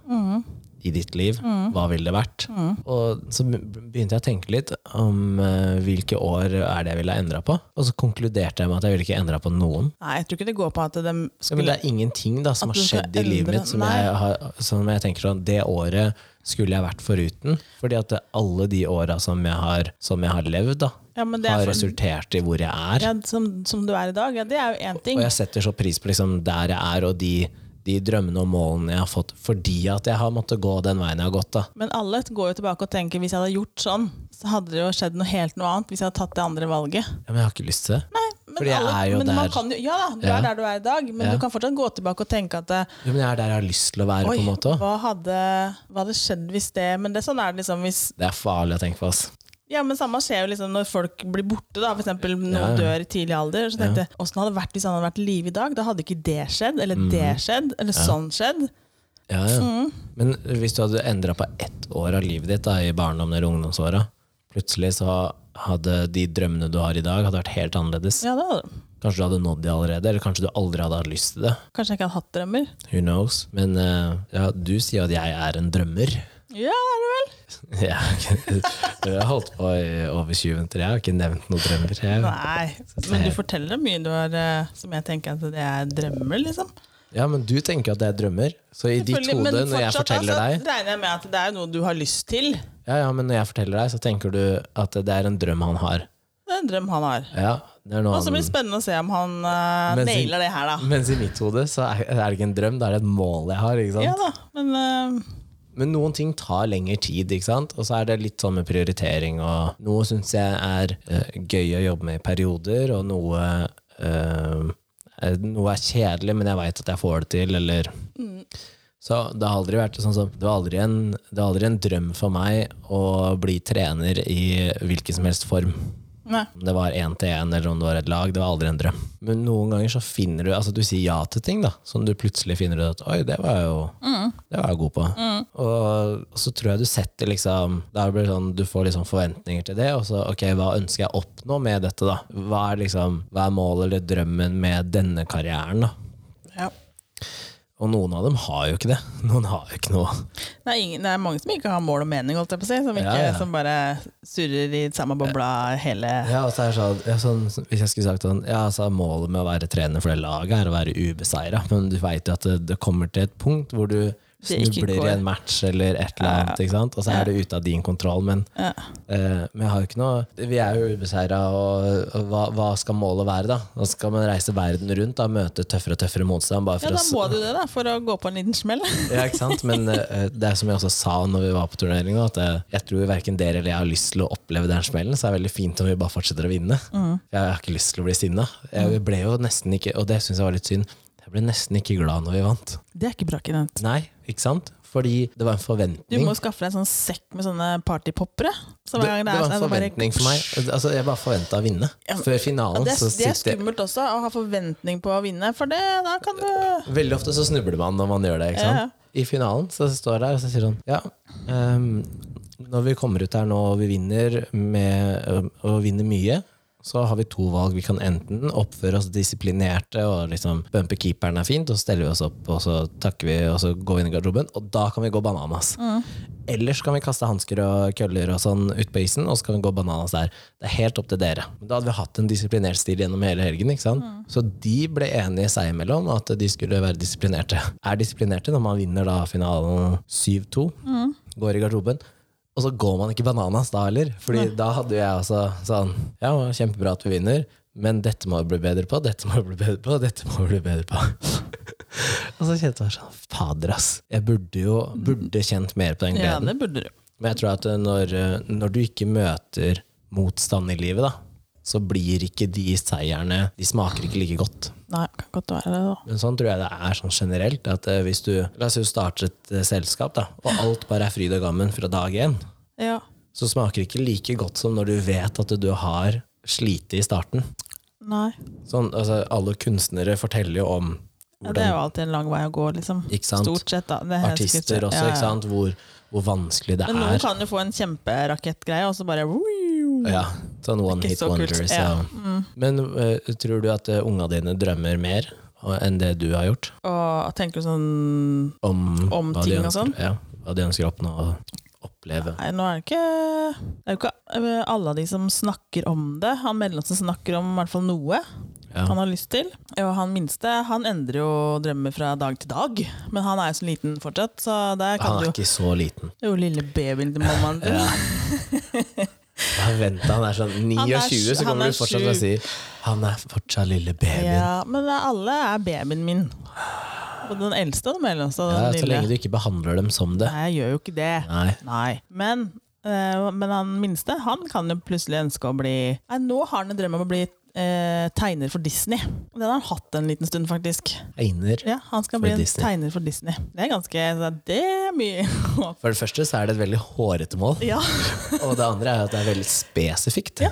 I ditt liv, hva ville det vært? Og så begynte jeg å tenke litt om uh, hvilke år er det jeg ville ha endra på. Og så konkluderte jeg med at jeg ville ikke endra på noen. Nei, jeg tror ikke det går på at de Ja, men skulle det er ingenting da som har skjedd i livet mitt som jeg, har, som jeg tenker sånn Det året skulle jeg vært foruten. Fordi at alle de åra som, som jeg har levd, da, ja, men det har for, resultert i hvor jeg er. ja, som, som du er i dag. Ja, det er jo én ting. Og jeg setter så pris på liksom der jeg er, og de, de drømmene og målene jeg har fått fordi at jeg har måttet gå den veien jeg har gått. da. Men alle går jo tilbake og tenker hvis jeg hadde gjort sånn, så hadde det jo skjedd noe helt noe annet. Hvis jeg hadde tatt det andre valget. Ja, men jeg har ikke lyst til det. Nei, Men Fordi jeg er jo men der. Kan ja da, du Ja. er der du er i dag, men Ja. du kan fortsatt gå tilbake og tenke at eh, Jo, men jeg er der jeg har lyst til å være, Oi, på en måte. hva hadde, hva hadde skjedd hvis det Men det er sånn er det liksom hvis Det er farlig å tenke på. ass. Ja, men samme skjer jo liksom når folk blir borte, da. Eksempel noen Ja, ja. dør i tidlig alder. Så tenkte jeg, åssen hadde det vært hvis han hadde vært i live i dag? Da hadde ikke det skjedd, eller mm. det skjedd, eller sånn skjedd. Ja, ja. Mm. Men hvis du hadde endra på ett år av livet ditt da, i barndommen eller ungdomsåra, plutselig så hadde de drømmene du har i dag, hadde vært helt annerledes. Ja, det hadde. Kanskje du hadde nådd de allerede, eller kanskje du aldri hadde hatt lyst til det. Kanskje jeg ikke hadde hatt drømmer. Who knows? Men eh, ja, du sier at jeg er en drømmer. Ja, er det vel. [laughs] Ja, du jeg har holdt på i over 20 minutter, jeg har ikke nevnt noen drømmer. Jeg, Nei, men du forteller mye du har eh, som jeg tenker at det er drømmer, liksom. ja, men du tenker at det er drømmer. Så i ditt hode, fortsatt, når jeg forteller altså, deg regner jeg med at det er noe du har lyst til. Ja, ja, men når jeg forteller deg, så tenker du at det er en drøm han har. Det er en drøm han har. Ja, det er Og så blir det spennende å se om han uh, nailer det her, da. Mens i mitt hode så er det ikke en drøm, det er et mål jeg har. ikke sant? Ja da, men eh, Men noen ting tar lengre tid, ikke sant? og så er det litt sånn med prioritering. og Noe syns jeg er uh, gøy å jobbe med i perioder, og noe eh, Noe er kjedelig, men jeg veit at jeg får det til, eller Så det har aldri vært sånn som det var aldri, en, det var aldri en drøm for meg å bli trener i hvilken som helst form. Nei. Om det var én til én eller om det var et lag, det var aldri en drøm. Men noen ganger så finner du Altså du sier ja til ting, da, som du plutselig finner ut at oi, det var jeg jo Det var jeg god på. Og, og så tror jeg du setter liksom Da blir det sånn, Du får liksom forventninger til det, og så ok, hva ønsker jeg å oppnå med dette, da? Hva er liksom Hva er målet eller drømmen med denne karrieren, da? Og noen av dem har jo ikke det. [laughs] Noen har jo ikke noe. Det, er ingen, det er mange som ikke har mål og mening, holdt jeg på å si. Som, ikke, Ja, ja. som bare surrer i samme bobla hele Ja, og så er det sånn, ja, sånn Hvis jeg skulle sagt sånn Ja, altså Målet med å være trener for det laget er å være ubeseira, men du veit jo at det, det kommer til et punkt hvor du snubler i en match eller et eller Ja, ja. annet, ikke sant? og så er det ute av din kontroll. Men, ja. uh, men jeg har jo ikke noe Vi er jo ubeseira, og, og hva, hva skal målet være, da? Da skal man reise verden rundt og møte tøffere og tøffere motstand. Ja, da må du det, da, for å gå på en liten smell. [laughs] ja, ikke sant? Men uh, det er som jeg også sa når vi var på turnering, at jeg, jeg tror verken dere eller jeg har lyst til å oppleve den smellen, så det er veldig fint om vi bare fortsetter å vinne. Jeg har ikke lyst til å bli sinna. Jeg ble jo nesten ikke, og det syns jeg var litt synd, jeg ble nesten ikke glad når vi vant. Det er ikke bra, Kenneth. Nei, ikke sant? Fordi det var en forventning. Du må skaffe deg en sånn sekk med sånne partypoppere. Så Det, det var en sånn, forventning for meg. Altså, jeg bare forventa å vinne. Før finalen. Ja, det, er, det er skummelt også, å ha forventning på å vinne, for det, da kan du Veldig ofte så snubler man når man gjør det. ikke sant? Ja. I finalen så står jeg der og så sier sånn Ja, um, når vi kommer ut her nå og vi vinner, med, og vinner mye, så har vi to valg. Vi kan enten oppføre oss disiplinerte og liksom bumpe keeperen er fint, og så steller vi oss opp, og så takker vi, og så går vi inn i garderoben, og da kan vi gå bananas. Mm. Ellers kan vi kaste hansker og køller og sånn ut på isen, og så kan vi gå bananas der. Det er helt opp til dere. Men Da hadde vi hatt en disiplinert stil gjennom hele helgen. ikke sant? Så de ble enige seg imellom at de skulle være disiplinerte. Er disiplinerte når man vinner da finalen 7-2, går i garderoben. Og så går man ikke bananas da heller. Fordi da hadde jeg også sånn Ja, kjempebra at vi vinner, men dette må vi bli bedre på, dette må vi bli bedre på, dette må vi bli bedre på. [laughs] og så kjente jeg sånn Fader, ass. Jeg burde jo burde kjent mer på den gleden. Ja, det burde du. Men jeg tror at eh, når, eh, når du ikke møter motstand i livet, da, så blir ikke de seierne De smaker ikke like godt. Nei, kan godt være det, da. Men sånn tror jeg det er sånn generelt. At eh, hvis du La oss jo starte et eh, selskap, da, og alt bare er fryd og gammen fra dag én, Ja. så smaker det ikke like godt som når du vet at du har slitt i starten. Nei. Sånn, altså, alle kunstnere forteller jo om Ja, det er jo alltid en lang vei å gå, liksom. Stort sett, da. Er Artister også, ja. ikke sant? Hvor, hvor vanskelig det er. Men noen kan jo få en kjemperakettgreie, og så bare Ja, sånn one hit så kult. wonders. Ja. Ja. Men uh, tror du at uh, unga dine drømmer mer enn det du har gjort? Og tenker du sånn Om, Om ting ønsker, og sånn? Ja, hva de ønsker å oppnå og oppleve. Nei, nå er det ikke Det er jo ikke eh, alle av de som snakker om det. Han mellomste snakker om i hvert fall noe Ja. han har lyst til. Og han minste han endrer jo drømmer fra dag til dag. Men han er jo så liten fortsatt, så der kan Han du er jo ikke så liten. Jo lille babyen til mammaen [laughs] din. Ja. Ja, vent, han er sånn 29, Han er sju- så kommer er du fortsatt til å si han er fortsatt lille babyen. Ja, Ja, men alle er babyen min. Og den eldste og den mellomste. Den så lenge du ikke behandler dem som det. Nei, jeg gjør jo ikke det. Nei. Nei. Men, eh, men han minste han kan jo plutselig ønske å bli Nei, Nå har han en drøm om å bli eh, tegner for Disney. Den har han hatt en liten stund, faktisk. Einer. Ja, Han skal For bli en Disney. tegner for Disney. Det er ganske Det er mye [laughs] håp. For det første så er det et veldig hårete mål, Ja. [laughs] og det andre er at det er veldig spesifikt. Ja.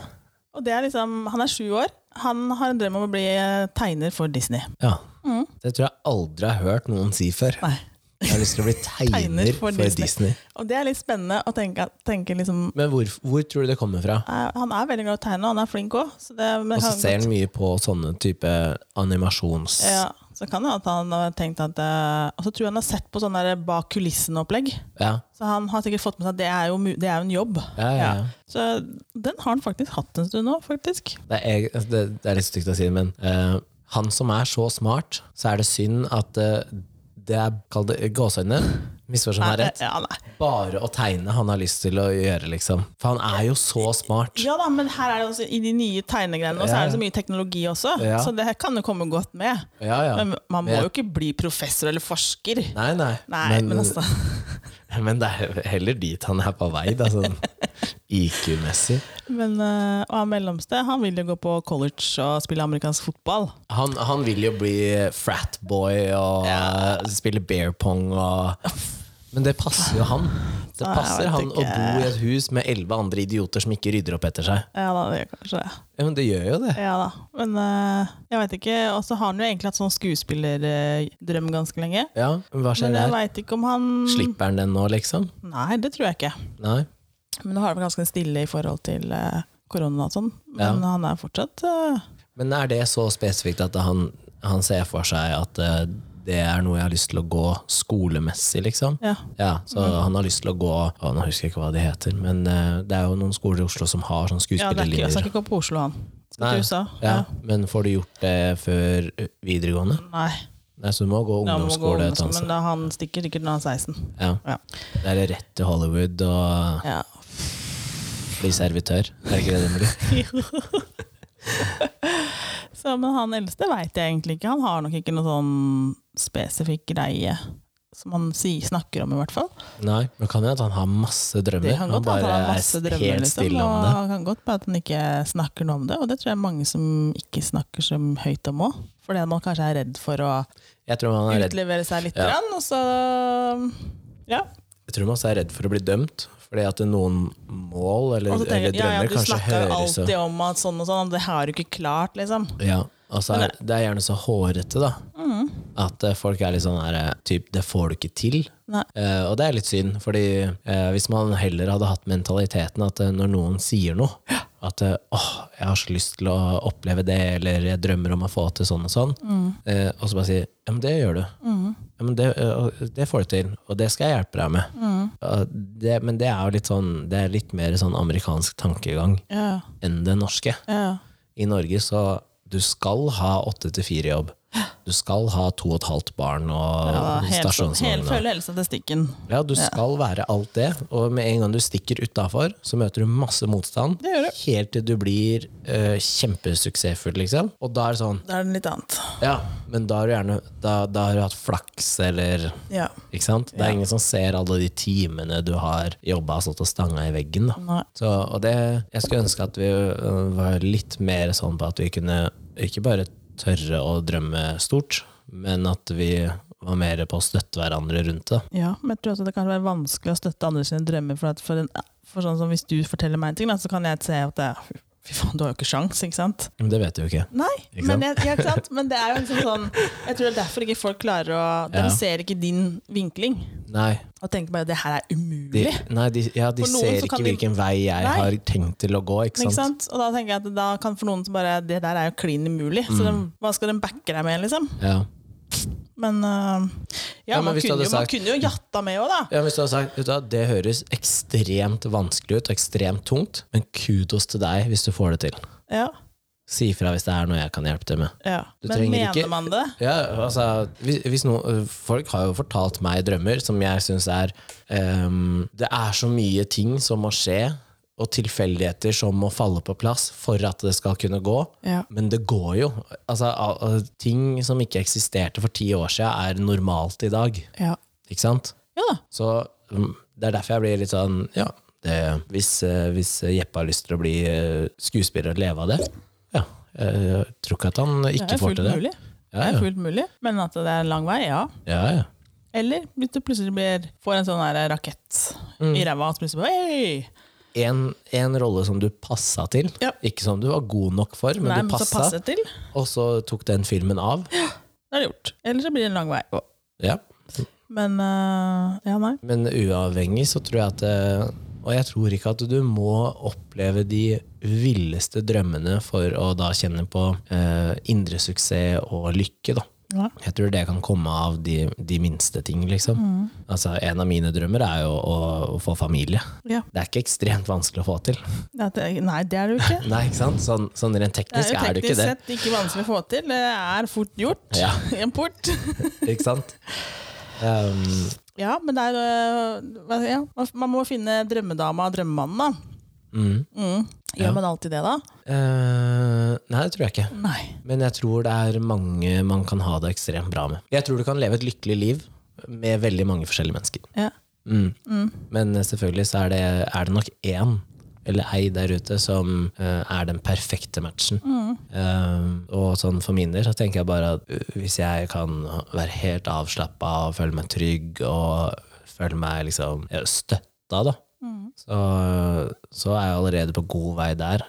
Og det er liksom Han er sju år. Han har en drøm om å bli eh, tegner for Disney. Ja. Mm. Det tror jeg aldri har hørt noen si før. Nei. Jeg har lyst til å bli tegner, for, Disney. Og det er litt spennende å tenke, tenke liksom Men hvor, hvor tror du det kommer fra? eh, Han er veldig glad i å tegne, og han er flink òg. Så, det, men Og så ser han mye på sånne type animasjons... ja, så kan det at han har tenkt at eh, Og så tror jeg han har sett på sånn der bak kulissen-opplegg. Ja, Så han har sikkert fått med seg at det er jo, det er jo en jobb. ja, ja. ja. Så den har han faktisk hatt en stund nå, faktisk. Det, er, altså, det, det er litt stygt å si, men uh, han som er så smart, så er det synd at eh, det er Kall det gåseøyne. Misforstå meg rett. Ja. Bare å tegne han har lyst til å gjøre, liksom. For han er jo så smart. ja da, men her er det også, i de nye tegnegreiene og så er det så mye teknologi også. Ja. Så det her kan jo komme godt med. Ja, ja. Men man må Men- jo ikke bli professor eller forsker. Nei, nei. Nei, men, altså [laughs] men det er heller dit han er på vei, da, sånn IQ-messig. Men, uh, Og han mellomste han vil jo gå på college og spille amerikansk fotball. Han, han vil jo bli fratboy og ja. spille bear pong og Men det passer jo han. Det passer han han å bo i et hus med elleve andre idioter som ikke rydder opp etter seg. Ja da, det gjør kanskje det. Ja, Men det gjør jo det. Ja da. Men uh, jeg veit ikke. Og så har han jo egentlig hatt sånn skuespillerdrøm ganske lenge. Ja, men Hva skjer Men jeg der? ikke om han Slipper han den nå, liksom? Nei, det tror jeg ikke. Nei? Men nå har det vært ganske stille i forhold til uh, korona og sånn. Men Ja. han er fortsatt uh... Men er det så spesifikt at han, han ser for seg at det er noe jeg har lyst til å gå skolemessig, liksom? Ja. Ja, så han har lyst til å gå å, Nå husker jeg ikke hva de heter, men uh, det er jo noen skoler i Oslo som har sånn ja det er ikke, jeg skuespillerlinjer. skal ikke gå på Oslo, han. Skal Nei, til USA. ja, Men får du gjort det før videregående? Nei. Nei, Så du må gå Da ungdomsskole annet men da han stikker sikkert når han er 16. Ja. Ja. Det er rett til Hollywood og Ja. bli servitør. Er det ikke det det blir? [laughs] [laughs] Så, men han eldste veit jeg egentlig ikke. Han har nok ikke noe sånn spesifikk greie som han sier, snakker om, i hvert fall. Nei, men kan hende at han har masse drømmer. Det kan godt han bare han er masse drømmer, helt liksom, stille om og det. han kan godt være at han ikke snakker noe om det, og det tror jeg mange som ikke snakker så høyt om òg. Fordi man kanskje er redd for å Jeg tror man er redd utlevere seg litt, Ja. grann, og så Ja. Jeg tror man også er redd for å bli dømt. Fordi at noen mål eller, Og tenker eller drømmer ja, ja, drømmer du snakker jo alltid om at sånn og sånn, og det har du ikke klart, liksom. ja, og så er, Det er gjerne så hårete, da. Mm. At eh, folk er litt sånn her eh, typ, Det får du ikke til. Eh, og det er litt synd, fordi eh, hvis man heller hadde hatt mentaliteten at når noen sier noe At åh, jeg har så lyst til å oppleve det, eller jeg drømmer om å få til sånn og sånn. Mm. Eh, og så bare si ja, men det gjør du. Ja, men det, det får du til, og det skal jeg hjelpe deg med. Mm. Det, men det er jo litt sånn Det er litt mer sånn amerikansk tankegang Ja, enn det norske. ja. I Norge så du skal ha åtte til fire-jobb. Du skal ha to og et halvt barn og ja stasjonsvogn. følge helsestatistikken. Ja, du skal være alt det, og med en gang du stikker utafor, så møter du masse motstand. Det du. Helt til du blir uh, kjempesuksessfull, liksom. Og da er det sånn Da er det litt annet. Ja, men da har du gjerne Da, da har du hatt flaks, eller Ja. Ikke sant? Det er Ja. ingen som ser alle de timene du har jobba og stått og stanga i veggen. Så, og det, jeg skulle ønske at vi øh, var litt mer sånn på at vi kunne ikke bare tørre å drømme stort, men at vi var mer på å støtte hverandre rundt det. Ja, men jeg tror også det kan være vanskelig å støtte andre sine drømmer. For, at for, en, for sånn som Hvis du forteller meg en ting, så kan jeg se at det, Fy faen, du har jo ikke sjans, ikke sant? Men det vet du jo ikke. Nei, Ikke men, sant? jeg, ja, ikke sant? men det er jo liksom sånn Jeg tror det er derfor ikke folk klarer å De Ja. ser ikke din vinkling. Nei, Og tenker bare det her er de, umulig. nei, de, ja, de ser så ikke de- hvilken vei jeg Nei. har tenkt til å gå. Ikke Ikke sant? sant? Og da tenker jeg at da kan for noen så bare Det der er jo klin umulig. Så Mm. de, hva skal de backe deg med, liksom? Ja. Men uh, ja, Ja, men man, kunne jo, jo, man kunne jo jatta med òg, da. Ja, hvis du hadde sagt du, Det høres ekstremt vanskelig ut og ekstremt tungt, men kudos til deg hvis du får det til. Ja, Si ifra hvis det er noe jeg kan hjelpe til med. ja. Du Men mener ikke- man det? Ja, altså, hvis, hvis noe, Folk har jo fortalt meg drømmer som jeg syns er um, Det er så mye ting som må skje, og tilfeldigheter som må falle på plass for at det skal kunne gå. Ja. Men det går jo. Altså, al- al- ting som ikke eksisterte for ti år siden, er normalt i dag. Ja. Ikke sant? ja. Så mm, det er derfor jeg blir litt sånn Ja, det, hvis, eh, hvis Jeppe har lyst til å bli eh, skuespiller og leve av det, ja. Jeg tror ikke at han ikke får til det. mulig. Ja, Det er fullt mulig. Men at det er en lang vei, ja. ja, ja. Eller hvis du plutselig blir, får en sånn rakett Mm. i ræva, og plutselig bare Hei! En, en rolle som du passa til, Ja. ikke som du var god nok for, men Nei, du men så passa, til. og så tok den filmen av. Ja, Det er det gjort. Eller så blir det en lang vei. å. Ja. Men uh, ja, nei. Men uavhengig så tror jeg at eh, Og jeg tror ikke at du må oppleve de villeste drømmene for å da kjenne på uh, indre suksess og lykke, da. Ja. Jeg tror det kan komme av de, de minste ting, liksom. Altså, en av mine drømmer er jo å, å få familie. Ja. Det er ikke ekstremt vanskelig å få til. Det er, nei, det er det jo ikke. [laughs] Nei, ikke? Sånn, sånn rent Det er teknisk jo er det teknisk ikke det. sett ikke vanskelig å få til. Det er fort gjort Ja. i [laughs] en port. [laughs] Ikke sant? Um, Ja, men det er øh, ja, Man må finne drømmedama og drømmemannen, da. Mm. Mm. Gjør Ja. man alltid det, da? Uh, nei, det tror jeg ikke. Nei. Men jeg tror det er mange man kan ha det ekstremt bra med. Jeg tror du kan leve et lykkelig liv med veldig mange forskjellige mennesker. Ja. Mm. Men selvfølgelig så er det, er det nok én eller ei der ute som uh, er den perfekte matchen. Eh, og sånn for min del så tenker jeg bare at uh, hvis jeg kan være helt avslappa og føle meg trygg og føle meg liksom støtta, da, så, så er jeg allerede på god vei der.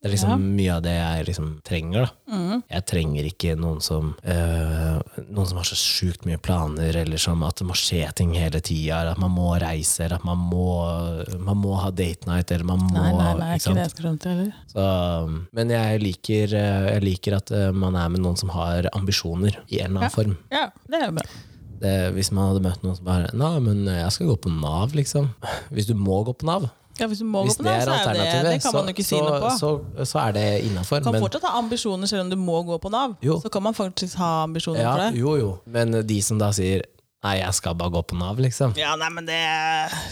Det er liksom mye av det jeg liksom trenger. da. Jeg trenger ikke noen som øh, Noen som har så sjukt mye planer, eller som at det må skje ting hele tida, at man må reise, eller at man må, man må ha date night, eller man må Nei, nei, nei, ikke ikke det jeg skal frem til heller. Så, men jeg liker, øh, jeg liker at øh, man er med noen som har ambisjoner i en eller annen Ja. form. Ja, det er jo bra. Det, hvis man hadde møtt noen som bare Nei, men jeg skal gå på Nav, liksom. [laughs] Hvis du må gå på Nav, Ja, hvis du må hvis gå på er så er det, alternativet, det kan man jo ikke si så, noe på. så, så er det innafor. Du kan fortsatt ha ambisjoner selv om du må gå på Nav. Jo. Så kan man faktisk ha ambisjoner Ja, for det. jo, jo. Men de som da sier Nei, jeg skal bare gå på Nav, liksom. Ja, nei, men det,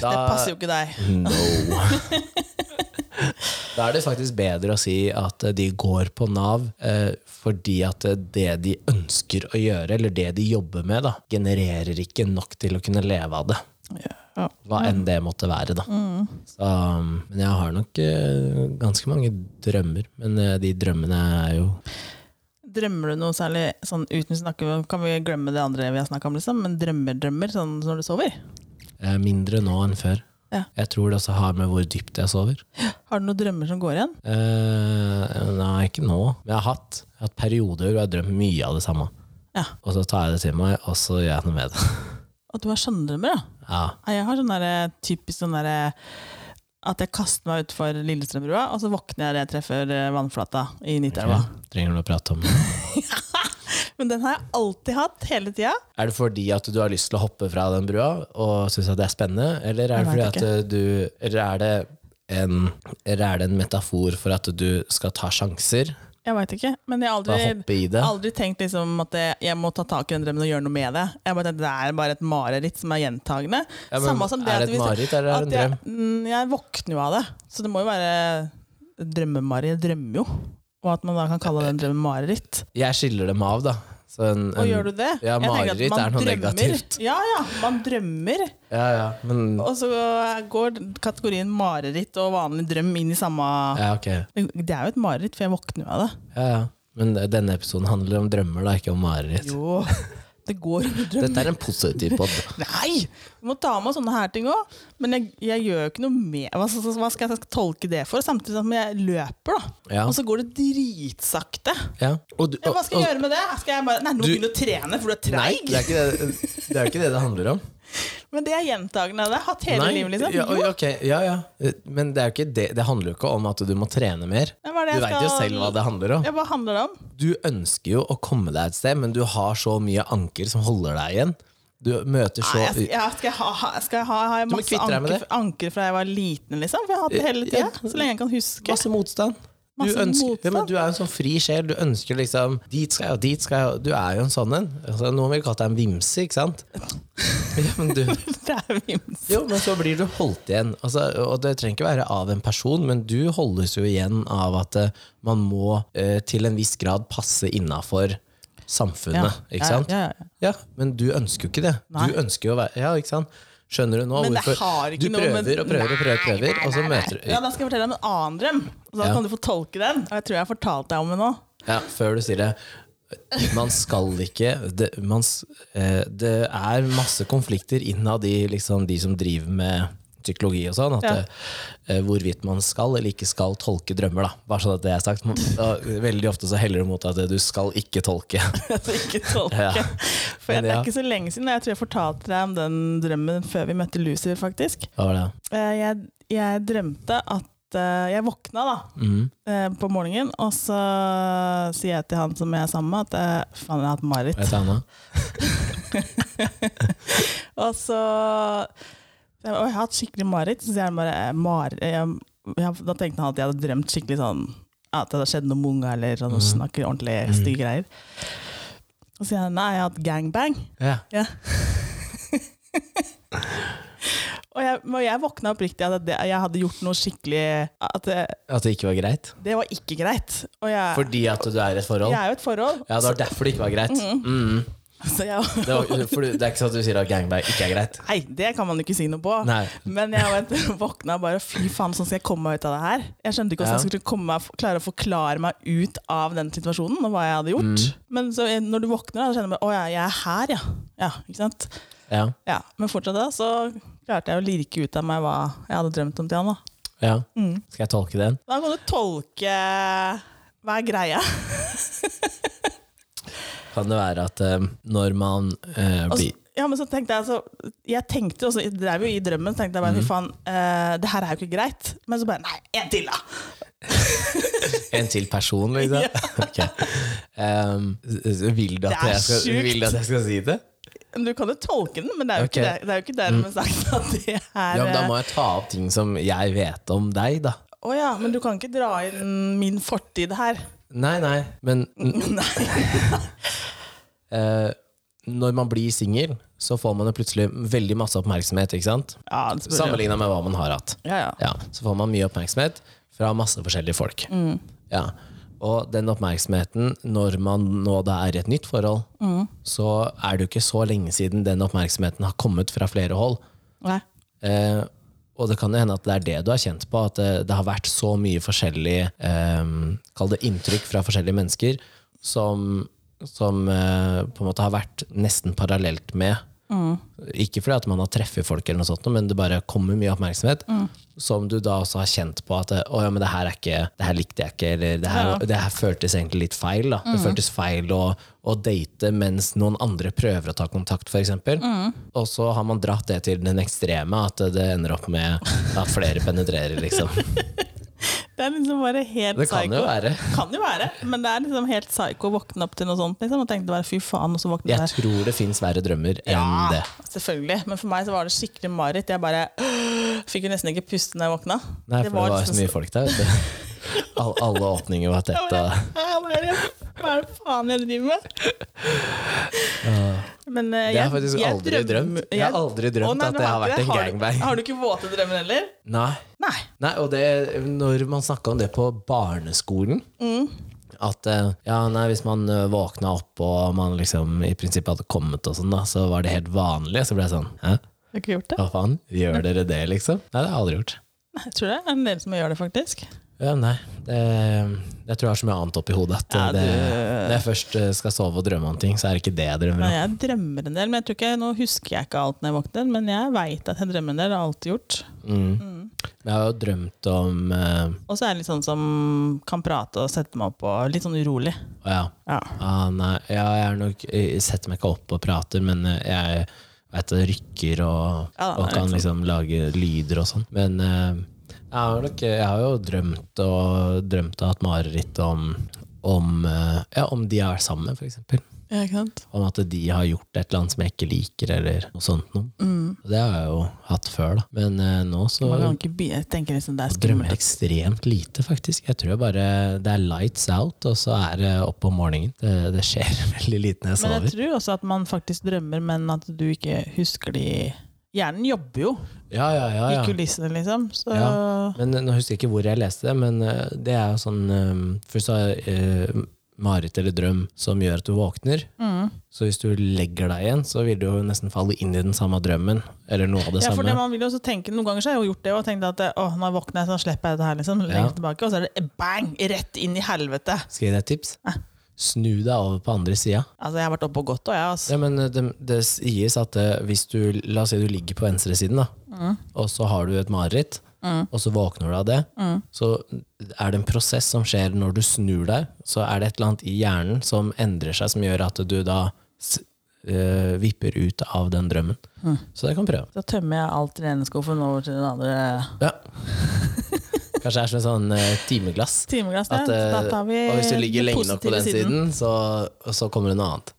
Da- det passer jo ikke deg. No. [laughs] [laughs] [laughs] da er det faktisk bedre å si at de går på Nav eh, fordi at det de ønsker å gjøre, eller det de jobber med, da, genererer ikke nok til å kunne leve av det. Ja. Hva enn det måtte være, da. Så, um, men jeg har nok eh, ganske mange drømmer. Men eh, de drømmene er jo Drømmer du noe særlig sånn uten å snakke Kan vi glemme det andre vi har snakka om, liksom? Men drømmer, drømmer sånn når du sover? eh, mindre nå enn før. Ja. Jeg tror det også har med hvor dypt jeg sover. Har du noen drømmer som går igjen? Eh, nei, ikke nå. Men jeg har hatt, jeg har hatt perioder hvor jeg har drømt mye av det samme. Ja. Og så tar jeg det til meg, og så gjør jeg noe med det. [laughs] At du har sånne drømmer, ja? Ja. Jeg har sånn typisk sånn derre at jeg kaster meg utfor Lillestrømbrua, og så våkner jeg idet jeg treffer eh, vannflata i Nidelva. Trenger du å prate om det? [laughs] Men den har jeg alltid hatt, hele tida. Er det fordi at du har lyst til å hoppe fra den brua og syns at det er spennende, eller er det fordi at eh, du Eller er det en, eller er det en metafor for at du skal ta sjanser? Jeg veit ikke, men jeg har aldri, det? aldri tenkt liksom at jeg, jeg må ta tak i den drømmen og gjøre noe med det. Jeg bare Det er bare et mareritt som er gjentagende. Ja, Samme som er det et mareritt, eller er det en drøm? jeg, mm, jeg våkner jo av det, så det må jo være drømmemareritt. Jeg drømmer jo. Og at man da kan kalle den drømmen mareritt. Jeg skiller dem av, da. Så en, Og en, gjør du det? Ja, mareritt er noe drømmer. negativt. Ja, ja. Man drømmer. Ja, ja, men Og så går kategorien mareritt og vanlig drøm inn i samme Ja, okay. Det er jo et mareritt, for jeg våkner jo av det. Ja, ja. Men denne episoden handler om drømmer, da, ikke om mareritt. Jo, [laughs] det går under drømmer. Dette er en positiv pod. [laughs] Nei! Vi må ta med sånne her ting òg. Men jeg, jeg gjør ikke noe med hva, skal jeg tolke det for? Samtidig som jeg løper, da. Ja. Og så går det dritsakte. Ja. Og, du- Ja, hva skal jeg og- gjøre med det? Skal jeg bare Nei, nå Du- begynne å trene, for du er Nei, treig? det er det det, er ikke det det handler om. Men det er gjentagende. Det har jeg hatt hele Nei, livet, liksom. Ja, okay, ja, ja. Men det, det, det handler jo ikke om at du må trene mer. Er Du jeg veit jo selv hva det handler om. ja, hva handler det om? Du ønsker jo å komme deg et sted, men du har så mye anker som holder deg igjen. Du møter så Nei, jeg, skal, skal jeg ha, ha- skal jeg ha, jeg masse anker, anker fra jeg var liten, liksom? For jeg har hatt det hele tida. Så lenge jeg kan huske. Masse motstand. Du, ønsker, ja, du er en sånn fri sjel. Du ønsker liksom Dit skal jeg, og dit skal jeg. Du er jo en sånn en. Altså, noen vil kalle deg en vimse, ikke sant? [laughs] Ja, men du, [laughs] Det er vimse. jo, men så blir du holdt igjen. Altså, og det trenger ikke være av en person, men du holdes jo igjen av at eh, man må eh, til en viss grad passe innafor samfunnet. Ikke sant? Ja, ja, ja. Ja, men du ønsker jo ikke det. Nei. Du ønsker jo å være Ja, ikke sant? Skjønner du nå Men det hvorfor Du noe prøver og prøver og prøver, prøver og så møter du Ja, Da skal jeg fortelle deg om en annen drøm. Så da Ja. kan du få tolke den. Og jeg tror jeg har fortalt deg om den nå. Ja, før du sier det. Man skal ikke det, man, eh, det er masse konflikter innad i liksom, de som driver med psykologi og sånn. At Ja. eh, hvorvidt man skal eller ikke skal tolke drømmer. Da. Bare sånn at det er sagt. Da, veldig ofte så heller det mot at du skal ikke tolke. [laughs] Ikke tolke. Ja. For jeg, det er ikke så lenge siden. Jeg tror jeg fortalte deg om den drømmen før vi møtte Lucy, faktisk. Det? Eh, Jeg, jeg drømte at eh, Jeg våkna da eh, på morgenen, og så sier jeg til han som jeg er sammen med, at eh, faen, jeg har hatt mareritt. [laughs] [laughs] Og så jeg, og jeg har hatt skikkelig mareritt. Eh, Da tenkte han at jeg hadde drømt skikkelig sånn At det hadde skjedd noe med unga, eller sånn, mm. snakker ordentlig stygge greier. Og så sier han nei, jeg har hatt gangbang. Ja. Ja. [laughs] og jeg, og jeg våkna oppriktig at det, jeg hadde gjort noe skikkelig At det, At det ikke var greit? det var ikke greit. Jeg, Fordi at du er i et forhold? jeg er jo et forhold, Ja, det var derfor det ikke var greit. Mhm. så [laughs] jeg, Det, var, for det er ikke sånn at du sier at gangbang ikke er greit? Nei, det kan man ikke si noe på. Nei. Men jeg vet, [laughs] våkna bare fy faen, sånn skal jeg komme meg ut av det her. Jeg skjønte ikke hvordan jeg skulle meg, klare å forklare meg ut av den situasjonen og hva jeg hadde gjort. Mm. Men så når du våkner, da, så kjenner du at å ja, jeg er her, ja. ja ikke sant? Ja. Ja, Men fortsatt da, så klarte jeg å lirke ut av meg hva jeg hadde drømt om til han. da. ja. Mm. Skal jeg tolke den? Da kan du tolke hva er greia. [laughs] Kan det være at eh, når man eh, blir ja, men så tenkte Jeg altså, jeg tenkte også, jeg drev jo i drømmen så tenkte jeg bare, Mm. fy faen, eh, det her er jo ikke greit. Men så bare nei, en til, da! [laughs] En til person, liksom? [laughs] Ok. Um, vil, du at Det er jeg skal, sjukt. vil du at jeg skal si det? Men Du kan jo tolke den, men det er jo Ok. Mm. ikke, der, det er jo ikke dermed sagt at det er Ja, men Da må jeg ta opp ting som jeg vet om deg, da. Å ja, men du kan ikke dra inn min fortid her. Nei, nei, men [laughs] [laughs] eh, når man blir singel, så får man jo plutselig veldig masse oppmerksomhet. ikke sant? Ja, det spør jeg. Sammenligna med hva man har hatt. ja, ja. Ja, så får man mye oppmerksomhet fra masse forskjellige folk. Ja. Og den oppmerksomheten, når man nå da er i et nytt forhold, så er det jo ikke så lenge siden den oppmerksomheten har kommet fra flere hold. Nei. Eh, og det kan jo hende at det er det du har kjent på, at det, det har vært så mye forskjellig eh, Kall det inntrykk fra forskjellige mennesker som, som eh, på en måte har vært nesten parallelt med. Ikke fordi at man har treffet folk, eller noe sånt, men det bare kommer mye oppmerksomhet. Som du da også har kjent på at å ja, men det her, er ikke, det her likte jeg ikke, eller det her, Ja. det her føltes egentlig litt feil. Da. Det føltes feil å, å date mens noen andre prøver å ta kontakt, f.eks. Mm. Og så har man dratt det til den ekstreme, at det ender opp med at flere penetrerer, liksom. [laughs] Det er liksom bare helt Det kan psycho. jo være. [laughs] Kan jo være, men det er liksom helt psycho å våkne opp til noe sånt liksom, og tenkte bare fy faen, og så våkne Jeg der. tror det fins verre drømmer enn Ja, det. selvfølgelig. Men for meg så var det skikkelig mareritt. Jeg bare [gasps] fikk jo nesten ikke puste når jeg våkna. Nei, for det var liksom så mye folk der. [laughs] All, alle åpninger var Jeg tett. bare, Og, «Hæ, Hva er det det faen jeg driver med? Men, uh, det har jeg- jeg faktisk jeg aldri drømt. drømt. Jeg har aldri Å, drømt nei, at det har vært det? en Har du- gangbang. Har du ikke våte drømmer heller? Nei. Nei. Nei, og det, når man snakka om det på barneskolen At eh, ja, nei, hvis man eh, våkna opp og man liksom i prinsippet hadde kommet, og sånn da, så var det helt vanlig. Så ble jeg sånn Hæ? Har du ikke gjort det? Hva faen? Gjør dere det, liksom? Nei, det har jeg aldri gjort. Jeg tror det er en del som gjør det, faktisk. Ja, nei, det, jeg tror jeg har så mye annet oppi hodet at Ja, det, når jeg først eh, skal sove og drømme om ting, så er det ikke det jeg drømmer Nei, om. jeg drømmer en del, men jeg tror ikke, nå husker jeg ikke alt når jeg våkner. Men jeg veit at jeg drømmer en del. Det har alltid gjort. Mm. Jeg har jo drømt om eh, Og så er jeg litt sånn som kan prate og sette meg opp og litt sånn urolig. Ja. Ja. Ah, nei, jeg, er nok, jeg setter meg ikke opp og prater, men eh, jeg vet det rykker og, Ja, og er kan liksom lage lyder og sånn. Men eh, jeg, har jeg jo drømt og drømt og hatt mareritt om, om, eh, ja, om de har vært sammen, for eksempel. Ja, ikke sant? Om at de har gjort et eller annet som jeg ikke liker, eller noe sånt noe. Mm. Det har jeg jo hatt før, da. Men uh, nå så Man kan ikke jeg tenker liksom det er drømmer jeg ekstremt lite, faktisk. Jeg tror bare det er lights out, og så er det opp om morgenen. Det, det skjer [laughs] veldig lite når jeg Men jeg tror også at man faktisk drømmer, men at du ikke husker de Hjernen jobber jo Ja, ja, ja, i ja. kulissene, liksom. Så Ja. Men eh, nå husker jeg ikke hvor jeg leste det, men eh, det er jo sånn eh, Først så er uh, mareritt eller drøm som gjør at du våkner. mm. Så hvis du legger deg igjen, så vil du jo nesten falle inn i den samme drømmen. Eller noe av det Ja, for samme. det man vil jo også tenke Noen ganger så har jeg jo gjort det og tenkt at å, jeg våkner, så slipper jeg dette her. liksom Ja. Tilbake, Og så er det bang! Rett inn i helvete. Skal jeg gi deg et tips? Snu deg over på andre sida. Altså, Jeg har vært oppe og gått, òg, jeg. Altså. Ja, men eh, det, det sies at eh, hvis du La oss si du ligger på venstresiden, da, Mm. og så har du et mareritt, og så våkner du av det, Mm. så er det en prosess som skjer når du snur deg. Så er det et eller annet i hjernen som endrer seg, som gjør at du da eh, vipper ut av den drømmen. Så det kan prøve. Så tømmer jeg alt i den ene skuffen over til den andre Ja. [laughs] Kanskje det er som et sånn uh, timeglass. timeglass. At, uh, og hvis du ligger lenge nok på den siden, så, så kommer det noe annet.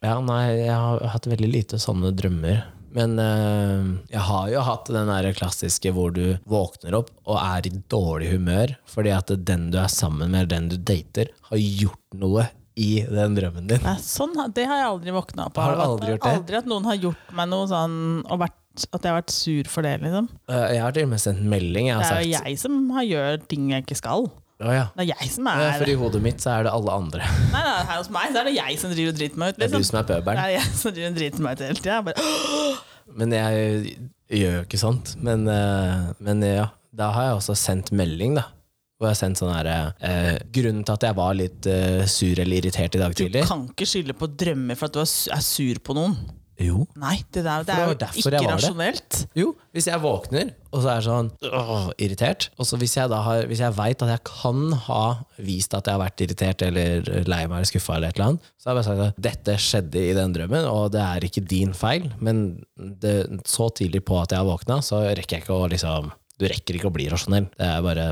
Ja, nei, jeg har hatt veldig lite sånne drømmer. Men øh, jeg har jo hatt den der klassiske hvor du våkner opp og er i dårlig humør fordi at den du er sammen med, eller den du dater, har gjort noe i den drømmen din. Nei, sånn, det har jeg aldri våkna opp Har du aldri gjort det? Aldri at noen har gjort meg noe sånn og vært, at jeg har vært sur for det, liksom. Eh, Jeg har til og med sendt melding. Jeg har Det er jo jeg som har gjør ting jeg ikke skal. Oh, ja. Det er jeg som Ja, er For i hodet mitt så er det alle andre. Nei, nei, her hos meg så er det jeg som driver og driter meg ut. Det er Liksom. du som er Det er jeg som driver og driter meg ut hele tida. Bare, Men jeg gjør jo ikke sånt. Men, eh, men ja, da har jeg også sendt melding, da. Hvor jeg har sendt sånn herre eh, Grunnen til at jeg var litt eh, sur eller irritert i dag tidlig Du kan ikke skylde på drømmer for at du er sur på noen. Jo. Nei, det, der, det er jo ikke jeg var det. rasjonelt. Jo, hvis jeg våkner og så er sånn åh, irritert, og så hvis jeg da har Hvis jeg veit at jeg kan ha vist at jeg har vært irritert eller lei meg eller skuffa, eller et eller annet, så har jeg bare sagt at dette skjedde i den drømmen, og det er ikke din feil, men det, så tidlig på at jeg har våkna, så rekker jeg ikke å liksom Du rekker ikke å bli rasjonell. Det er bare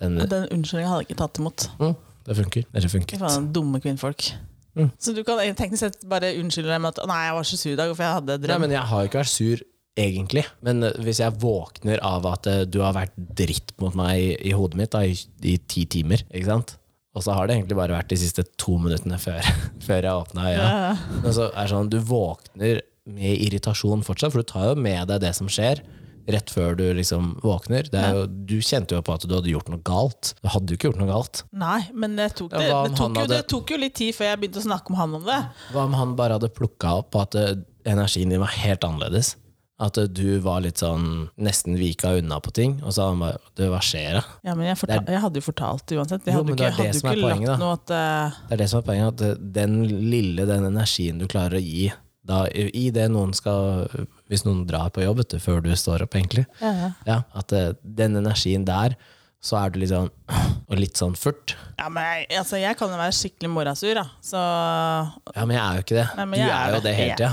den, Den unnskyldninga hadde jeg ikke tatt imot. mm, Det funker. Det Fy funket. faen, dumme kvinnfolk. Mm. Så du kan teknisk sett bare unnskylde deg med at 'nei, jeg var så sur i dag, for jeg hadde Nei, men jeg har jo ikke vært sur, egentlig. Men eh, hvis jeg våkner av at eh, du har vært dritt mot meg i, hodet mitt da, i, i ti timer, ikke sant? Og så har det egentlig bare vært de siste to minuttene før, [laughs] før jeg åpna øya. Ja. Men så er det sånn, du våkner med irritasjon fortsatt, for du tar jo med deg det som skjer. Rett før du liksom våkner. Det er jo, du kjente jo på at du hadde gjort noe galt. Du hadde jo ikke gjort noe galt. Nei, men det tok, det, det, tok jo, det tok jo litt tid før jeg begynte å snakke med han om det. Hva om han bare hadde plukka opp på at eh, energien din var helt annerledes? At eh, du var litt sånn nesten vika unna på ting, og så han bare Du, hva skjer da? Ja, men jeg, fortal, jeg hadde jo fortalt det uansett. Jeg hadde jo ikke, det hadde ikke poenget, lagt noe at uh... Det er det som er poenget, at den lille, den energien du klarer å gi da, i det noen skal Hvis noen drar på jobb du, før du står opp, egentlig, ja, ja. at eh, den energien der, så er du litt sånn Og litt sånn furt. ja, men jeg, altså, jeg kan jo være skikkelig morasur, da. Så Ja, men jeg er jo ikke det. Nei, du er er jo det. hele tida.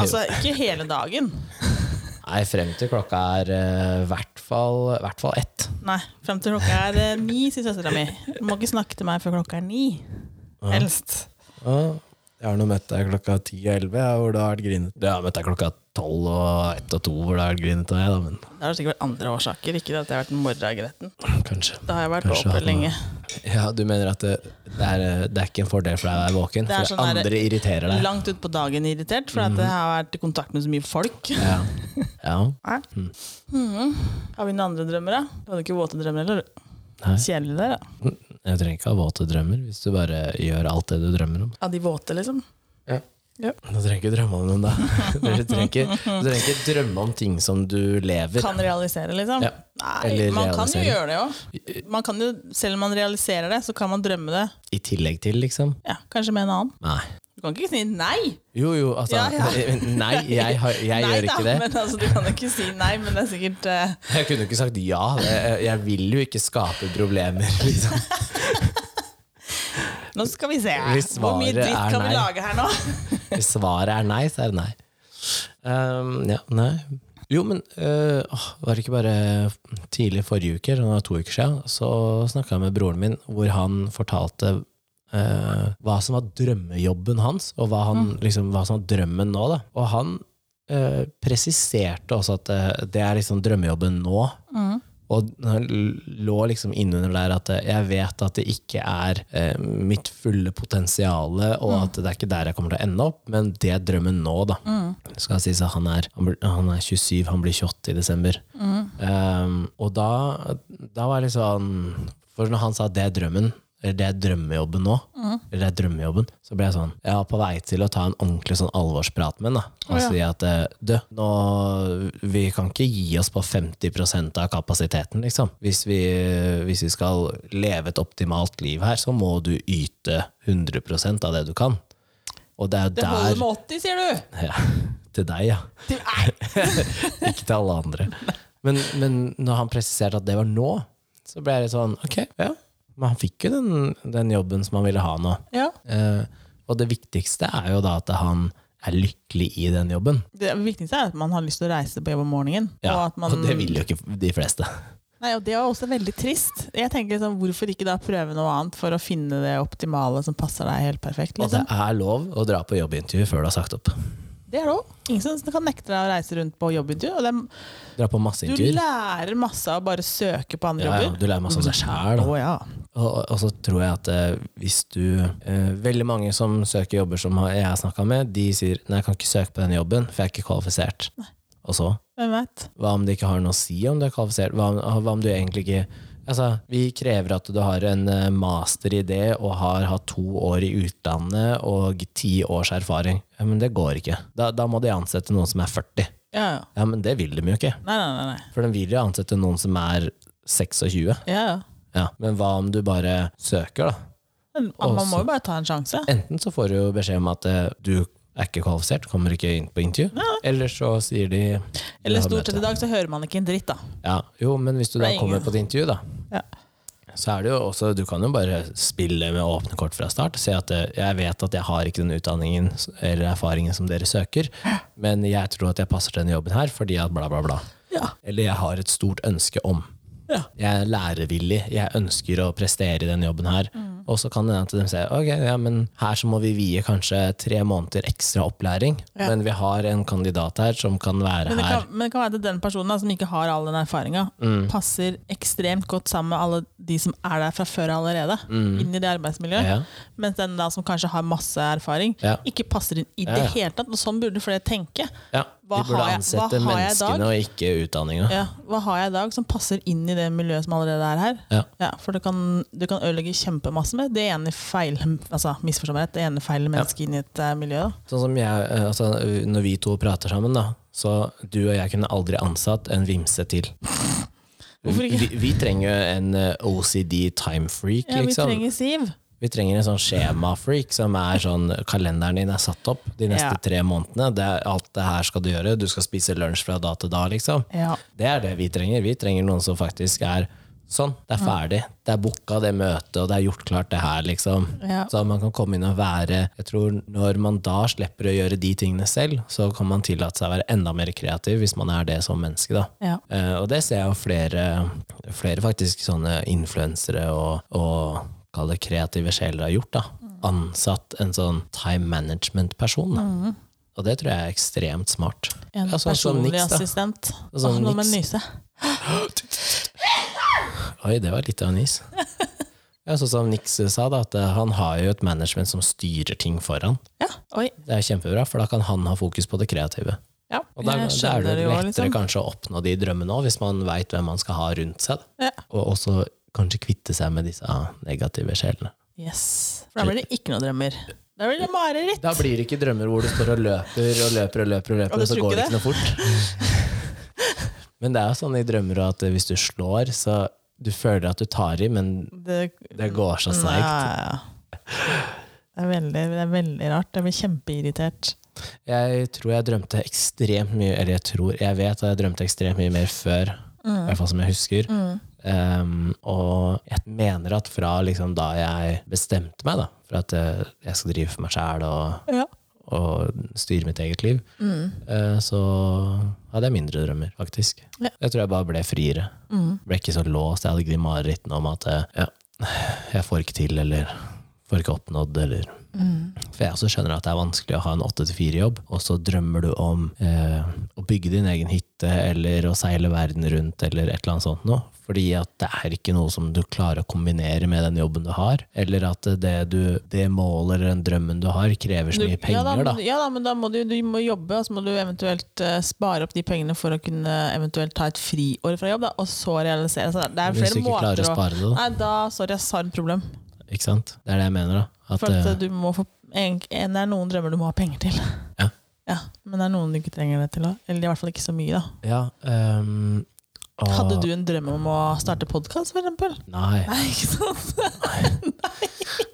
altså, ikke hele dagen. [laughs] Nei, frem til klokka er eh, i hvert fall, hvert fall ett. Nei, frem til klokka er uh, ni, sier søstera mi. Du må ikke snakke til meg før klokka er ni. Helst. Ja, jeg har nå møtt deg klokka ti og elleve, hvor du har vært grinete. Jeg har møtt deg klokka tolv og ett og to, hvor du har vært grinete. jeg, da, Men Det har sikkert vært andre årsaker, ikke det at jeg har vært morragretten. kanskje. Da har jeg vært Kanskje oppe lenge. Ja, Du mener at det, det, er, det er ikke en fordel for deg å være våken? Det er For sånn der- andre irriterer deg? Langt utpå dagen irritert, for at jeg har vært i kontakt med så mye folk. Ja. [laughs] ja. mm. Mm. Har vi noen andre drømmer, da? Du hadde ikke våte drømmer, eller? Nei. Kjedelig der, da. Jeg trenger ikke ha våte drømmer hvis du bare gjør alt det du drømmer om. Av de våte, liksom? Ja. Ja. Du trenger ikke drømme om noen, da. [laughs] Du trenger ikke, du trenger ikke drømme om ting som du lever. Kan realisere, liksom? Ja. Nei, Eller man kan jo gjøre det òg. Man kan jo, selv om man realiserer det, så kan man drømme det. I tillegg til, liksom. Ja, Kanskje med en annen. Nei. Du kan ikke si nei! Jo, jo, altså Ja, ja. Nei, jeg, har, jeg nei gjør da, ikke det. Men altså, du kan jo ikke si nei, men det er sikkert uh... Jeg kunne jo ikke sagt ja. Jeg, jeg vil jo ikke skape problemer, [laughs] liksom. Nå skal vi se. Hvor mye dritt kan kan vi lage her nå? [laughs] Hvis svaret er nei, så er det nei. Um, ja, nei. Jo, men øh, var det ikke bare tidlig forrige uke, eller to uker siden, så snakka jeg med broren min, hvor han fortalte øh, hva som var drømmejobben hans, og hva, han, liksom, hva som var drømmen nå. Da. Og han øh, presiserte også at øh, det er liksom drømmejobben nå. Og han lå liksom innunder der at jeg vet at det ikke er eh, mitt fulle potensial, og at det er ikke der jeg kommer til å ende opp, men det er drømmen nå, da. Mm. skal sies at han er, han, er 27, han blir 28 i desember. Um, og da, da var jeg litt sånn For når han sa at det er drømmen, eller det er drømmejobben nå, eller det er drømmejobben, så ble jeg sånn Jeg var på vei til å ta en ordentlig sånn alvorsprat med da. Og ja. si at eh, du, nå, vi kan ikke gi oss på 50% av kapasiteten, liksom. Hvis vi, hvis vi skal leve et optimalt liv her, så må du yte 100% av det du kan. Og det er jo Det holder der med 80, sier du! ja, [laughs] Til deg, ja. Til. [laughs] Ikke til alle andre. Men, men når han presiserte at det var nå, så ble jeg litt sånn Ok, ja. Men han fikk jo den, den jobben som han ville ha nå. Ja. Eh, og det viktigste er jo da at han er lykkelig i den jobben. Det viktigste er at man har lyst til å reise på jobb om morgenen. Ja, og, man, og det vil jo ikke de fleste. Nei, og det er også veldig trist. Jeg tenker liksom, Hvorfor ikke da prøve noe annet for å finne det optimale som passer deg helt perfekt? Og det Liksom? er lov å dra på jobbintervju før du har sagt opp. Det er lov. Ingen som kan nekte deg å reise rundt på jobbintervju. Er, Dra på masse du lærer masse av å bare søke på andre Ja, ja, jobber. du lærer masse om deg sjæl. Å ja. Og, og så tror jeg at eh, hvis du eh, Veldig mange som søker jobber som jeg har snakka med, de sier nei, jeg kan ikke søke på denne jobben, for jeg er ikke kvalifisert. Og så? Hvem vet? Hva om det ikke har noe å si om du er kvalifisert? Hva om, hva om du egentlig ikke Altså, Vi krever at du har en eh, master i det og har hatt to år i utlandet og ti års erfaring. Ja, Men det går ikke. Da, da må de ansette noen som er 40. Ja, ja. Ja, Men det vil de jo ikke. Nei, nei, nei. nei. For de vil jo ansette noen som er 26. Ja, ja. Ja, Men hva om du bare søker, da? Men man Også- må jo bare ta en sjanse. Enten så får du jo beskjed om at eh, du er ikke kvalifisert, kommer ikke inn på intervju. Eller så sier de Eller stort sett i dag så hører man ikke en dritt, da. Ja, jo, men hvis du da er kommer på et intervju, da, Ja. så er det jo også Du kan jo bare spille med åpne kort fra start. Si at eh, jeg vet at jeg har ikke den utdanningen s- eller erfaringen som dere søker, men jeg tror at jeg passer til denne jobben her fordi at bla, bla, bla. Ja. Eller jeg har et stort ønske om. Ja. Jeg er lærevillig, jeg ønsker å prestere i denne jobben her. Og så kan det hende at de sier ok, ja, men her så må vi vie kanskje tre måneder ekstra opplæring, Ja. men vi har en kandidat her som kan være Men kan, her. men det kan være at den personen da, som ikke har all den erfaringa, Mm. passer ekstremt godt sammen med alle de som er der fra før allerede. Inn i det arbeidsmiljøet. Mm. Ja. Mens den da som kanskje har masse erfaring, Ja. ikke passer inn i det hele tatt. Og sånn burde flere tenke. Ja, Hva de burde ansette jeg menneskene og ikke utdanninga. Ja, hva har jeg i dag som passer inn i det miljøet som allerede er her? Ja. for det kan, du kan ødelegge kjempemasse med det ene feil, altså det ene feil mennesket inn i et miljø. Sånn som jeg, eh, altså, når vi to prater sammen, da, så du og jeg kunne aldri ansatt en vimse til. Hvorfor ikke? Vi, vi trenger jo en eh, OCD time freak, Ja, vi liksom. trenger Siv. Vi trenger en sånn skjemafreak som er sånn Kalenderen din er satt opp de neste Ja. tre månedene. Det er, alt det her skal du gjøre. Du skal spise lunsj fra da til da, liksom. Ja. Det er det vi trenger. Vi trenger noen som faktisk er sånn. Det er ferdig. Det er booka det møtet, og det er gjort klart det her, liksom. Ja. Så man kan komme inn og være Jeg tror når man da slipper å gjøre de tingene selv, så kan man tillate seg å være enda mer kreativ hvis man er det som menneske, da. Ja. Uh, og det ser jeg jo flere, flere faktisk sånne influensere og, og kall det kreative sjeler har gjort. da. Ansatt en sånn time management-person. da. Og det tror jeg er ekstremt smart. En Ja, sånn personlig Nix, da. assistent. Sånn Åh, nå må Nix. jeg nyse. [gasps] [gasps] [gasps] Oi, det var litt av en is. [laughs] Ja, sånn som Nix sa, da, at eh, han har jo et management som styrer ting for han. Ja, oi. Det er kjempebra, for da kan han ha fokus på det kreative. Ja, Og da, da er det lettere liksom. kanskje å oppnå de drømmene òg, hvis man veit hvem man skal ha rundt seg. Ja. Og også kanskje kvitte seg med disse negative sjelene. Yes. For da blir det ikke noen drømmer. Da blir det mareritt. Da blir det ikke drømmer hvor du står og løper og løper og løper, og løper, Og og så går det ikke noe fort. [laughs] Men det er jo sånn i drømmer at hvis du slår, så du føler at du tar i, men Det, det går så seigt. Det det er veldig rart. Jeg blir kjempeirritert. Jeg tror jeg drømte ekstremt mye, eller jeg tror, jeg vet at jeg drømte ekstremt mye mer før, i hvert fall som jeg husker. Um, og jeg mener at fra liksom da jeg bestemte meg da, for at eh, jeg skal drive for meg sjæl og, Ja. Og styre mitt eget liv, mm. så hadde jeg mindre drømmer, faktisk. Ja. Jeg tror jeg bare ble friere. Ble ikke så låst. Jeg hadde ikke de marerittene om at eh, ja, jeg får ikke til, eller får ikke oppnådd, eller For jeg også skjønner at det er vanskelig å ha en 8-4-jobb, og så drømmer du om eh, å bygge din egen hytte, eller å seile verden rundt, eller et eller annet sånt noe. Fordi at det er ikke noe som du klarer å kombinere med den jobben du har. Eller at det, du, det målet eller den drømmen du har, krever så mye penger, ja, da, da. Ja da, men da må du, du må jobbe, og så må du eventuelt eh, spare opp de pengene for å kunne eventuelt ta et friår fra jobb, da, og så realisere. Så det er flere måter å spare det, da. Nei, da, sorry, jeg har et problem. Ikke sant? Det er det jeg mener, da. At, For at eh, eh, du må få en, en, Det er noen drømmer du må ha penger til. Ja. Ja, Men det er noen du ikke trenger det til. da. Eller i hvert fall ikke så mye. da. ja, og, Hadde du en drøm om å starte podkast, eksempel? Nei, Nei, ikke sant?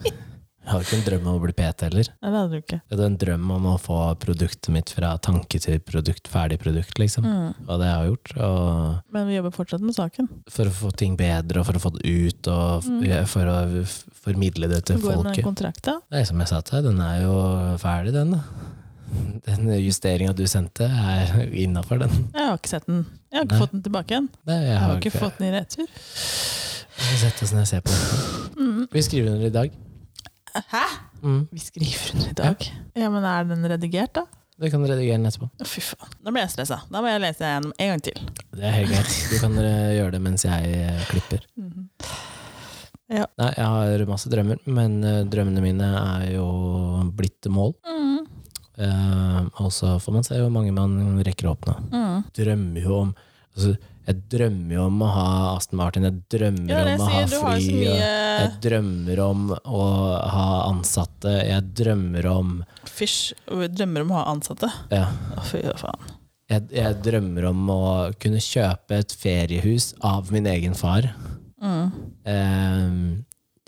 jeg har ikke en drøm om å bli PT heller. Nei, det hadde du ikke. Jeg hadde en drøm om å få produktet mitt fra tanke til produkt, ferdig produkt, liksom. Mm. Og det har jeg gjort. Og Men vi jobber fortsatt med saken. for å få ting bedre, og for å få det ut, og mm. for å formidle det til Går det med den folket. kontrakta? Nei, som jeg sa til deg, den er jo ferdig, den, da. [laughs] den justeringa du sendte, er innafor den. Jeg har ikke sett den. Jeg har ikke Nei. fått den tilbake igjen. Nei, jeg Jeg har ikke ikke fått den i retur. Vi får sette oss ned og se på den. Vi skriver under i dag. Hæ? Mm. Vi skriver under i dag. Ja, men er den redigert, da? Du kan redigere den etterpå. Fy faen. Da blir jeg stressa. Da må jeg lese den en gang til. Det er helt greit. Du kan eh, gjøre det mens jeg eh, klipper. Ja. Nei, jeg har masse drømmer, men eh, drømmene mine er jo blitt mål. Mm. Eh, og så får man se hvor mange man rekker å åpne. Mm. Drømmer jo om altså, Jeg drømmer jo om å ha Aston Martin, jeg drømmer Ja, om å ha fly. mye Jeg drømmer om å ha ansatte, jeg drømmer om Fysj. Drømmer om å ha ansatte. ja, fy faen. jeg, jeg drømmer om å kunne kjøpe et feriehus av min egen far. Mm. Eh,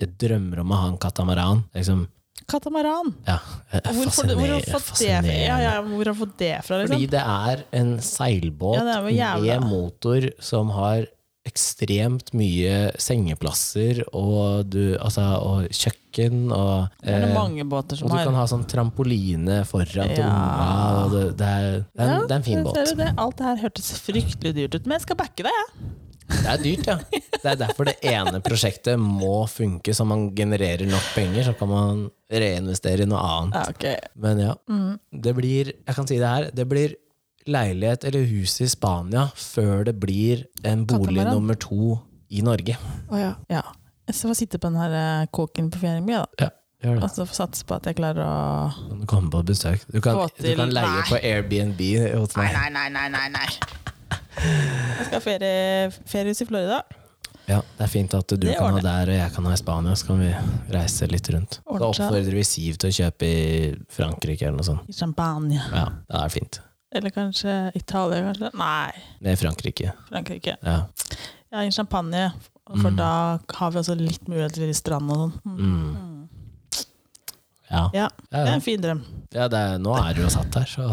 jeg drømmer om å ha en katamaran. Liksom, Katamaran. ja, Hvor har du fått det fra? fascinerende. Ja, ja, hvor fått det fra, Fordi liksom? det er en seilbåt Ja, er jævla- med motor som har ekstremt mye sengeplasser og, du, altså, og kjøkken og Det er det eh, mange båter som Og du har. kan ha sånn trampoline foran til Ja. unga. Det, det, er, det, er, en- det er en fin båt. det? Alt det her hørtes fryktelig dyrt ut, men jeg skal backe deg, jeg. Det er dyrt, ja. Det er derfor det ene prosjektet må funke, så man genererer nok penger. Så kan man reinvestere i noe annet. Ja, okay. Men ja, Mm. det blir Jeg kan si det her. Det blir leilighet eller hus i Spania før det blir en bolig Katamaran. nummer to i Norge. Å ja. ja. Jeg skal sitte på den her eh, kåken på Fjæring da. Ja, gjør det. Og så satse på at jeg klarer å Kan du komme på besøk? Du kan, du kan leie på Airbnb hos meg. nei, nei, nei, nei, nei. Jeg skal ha ferie, feriehus i Florida. Ja, Det er fint at du kan ha der og jeg kan ha i Spania, så kan vi reise litt rundt. Da oppfordrer vi Siv til å kjøpe i Frankrike eller noe sånt. I champagne. Ja, det er fint. Eller kanskje Italia, kanskje? Nei, Med Frankrike. Frankrike. Ja. Ja, i champagne. For Mm. da har vi også litt mulighet til litt strand og sånn. Mm. Mm. Ja. Ja, Ja, det er en fin drøm. ja det er, nå er du jo satt her, så [laughs]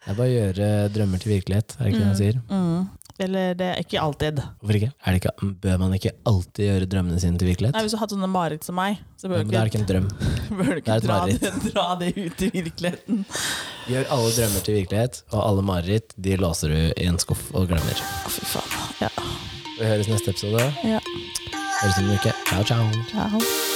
Det er bare å gjøre drømmer til virkelighet, er det ikke det man sier? Mm. Eller det er ikke alltid. Hvorfor ikke? Det ikke? Bør man ikke alltid gjøre drømmene sine til virkelighet? Nei, Hvis du har hatt sånne mareritt som meg, så bør du det er ikke, en drøm. [laughs] bør du det ikke dra, det, dra det ut i virkeligheten. Gjør alle drømmer til virkelighet, og alle mareritt de låser du i en skuff og glemmer. Fy faen. Ja. Vi høres neste episode. ja. Høres om en uke. Ciao, ciao. Ciao.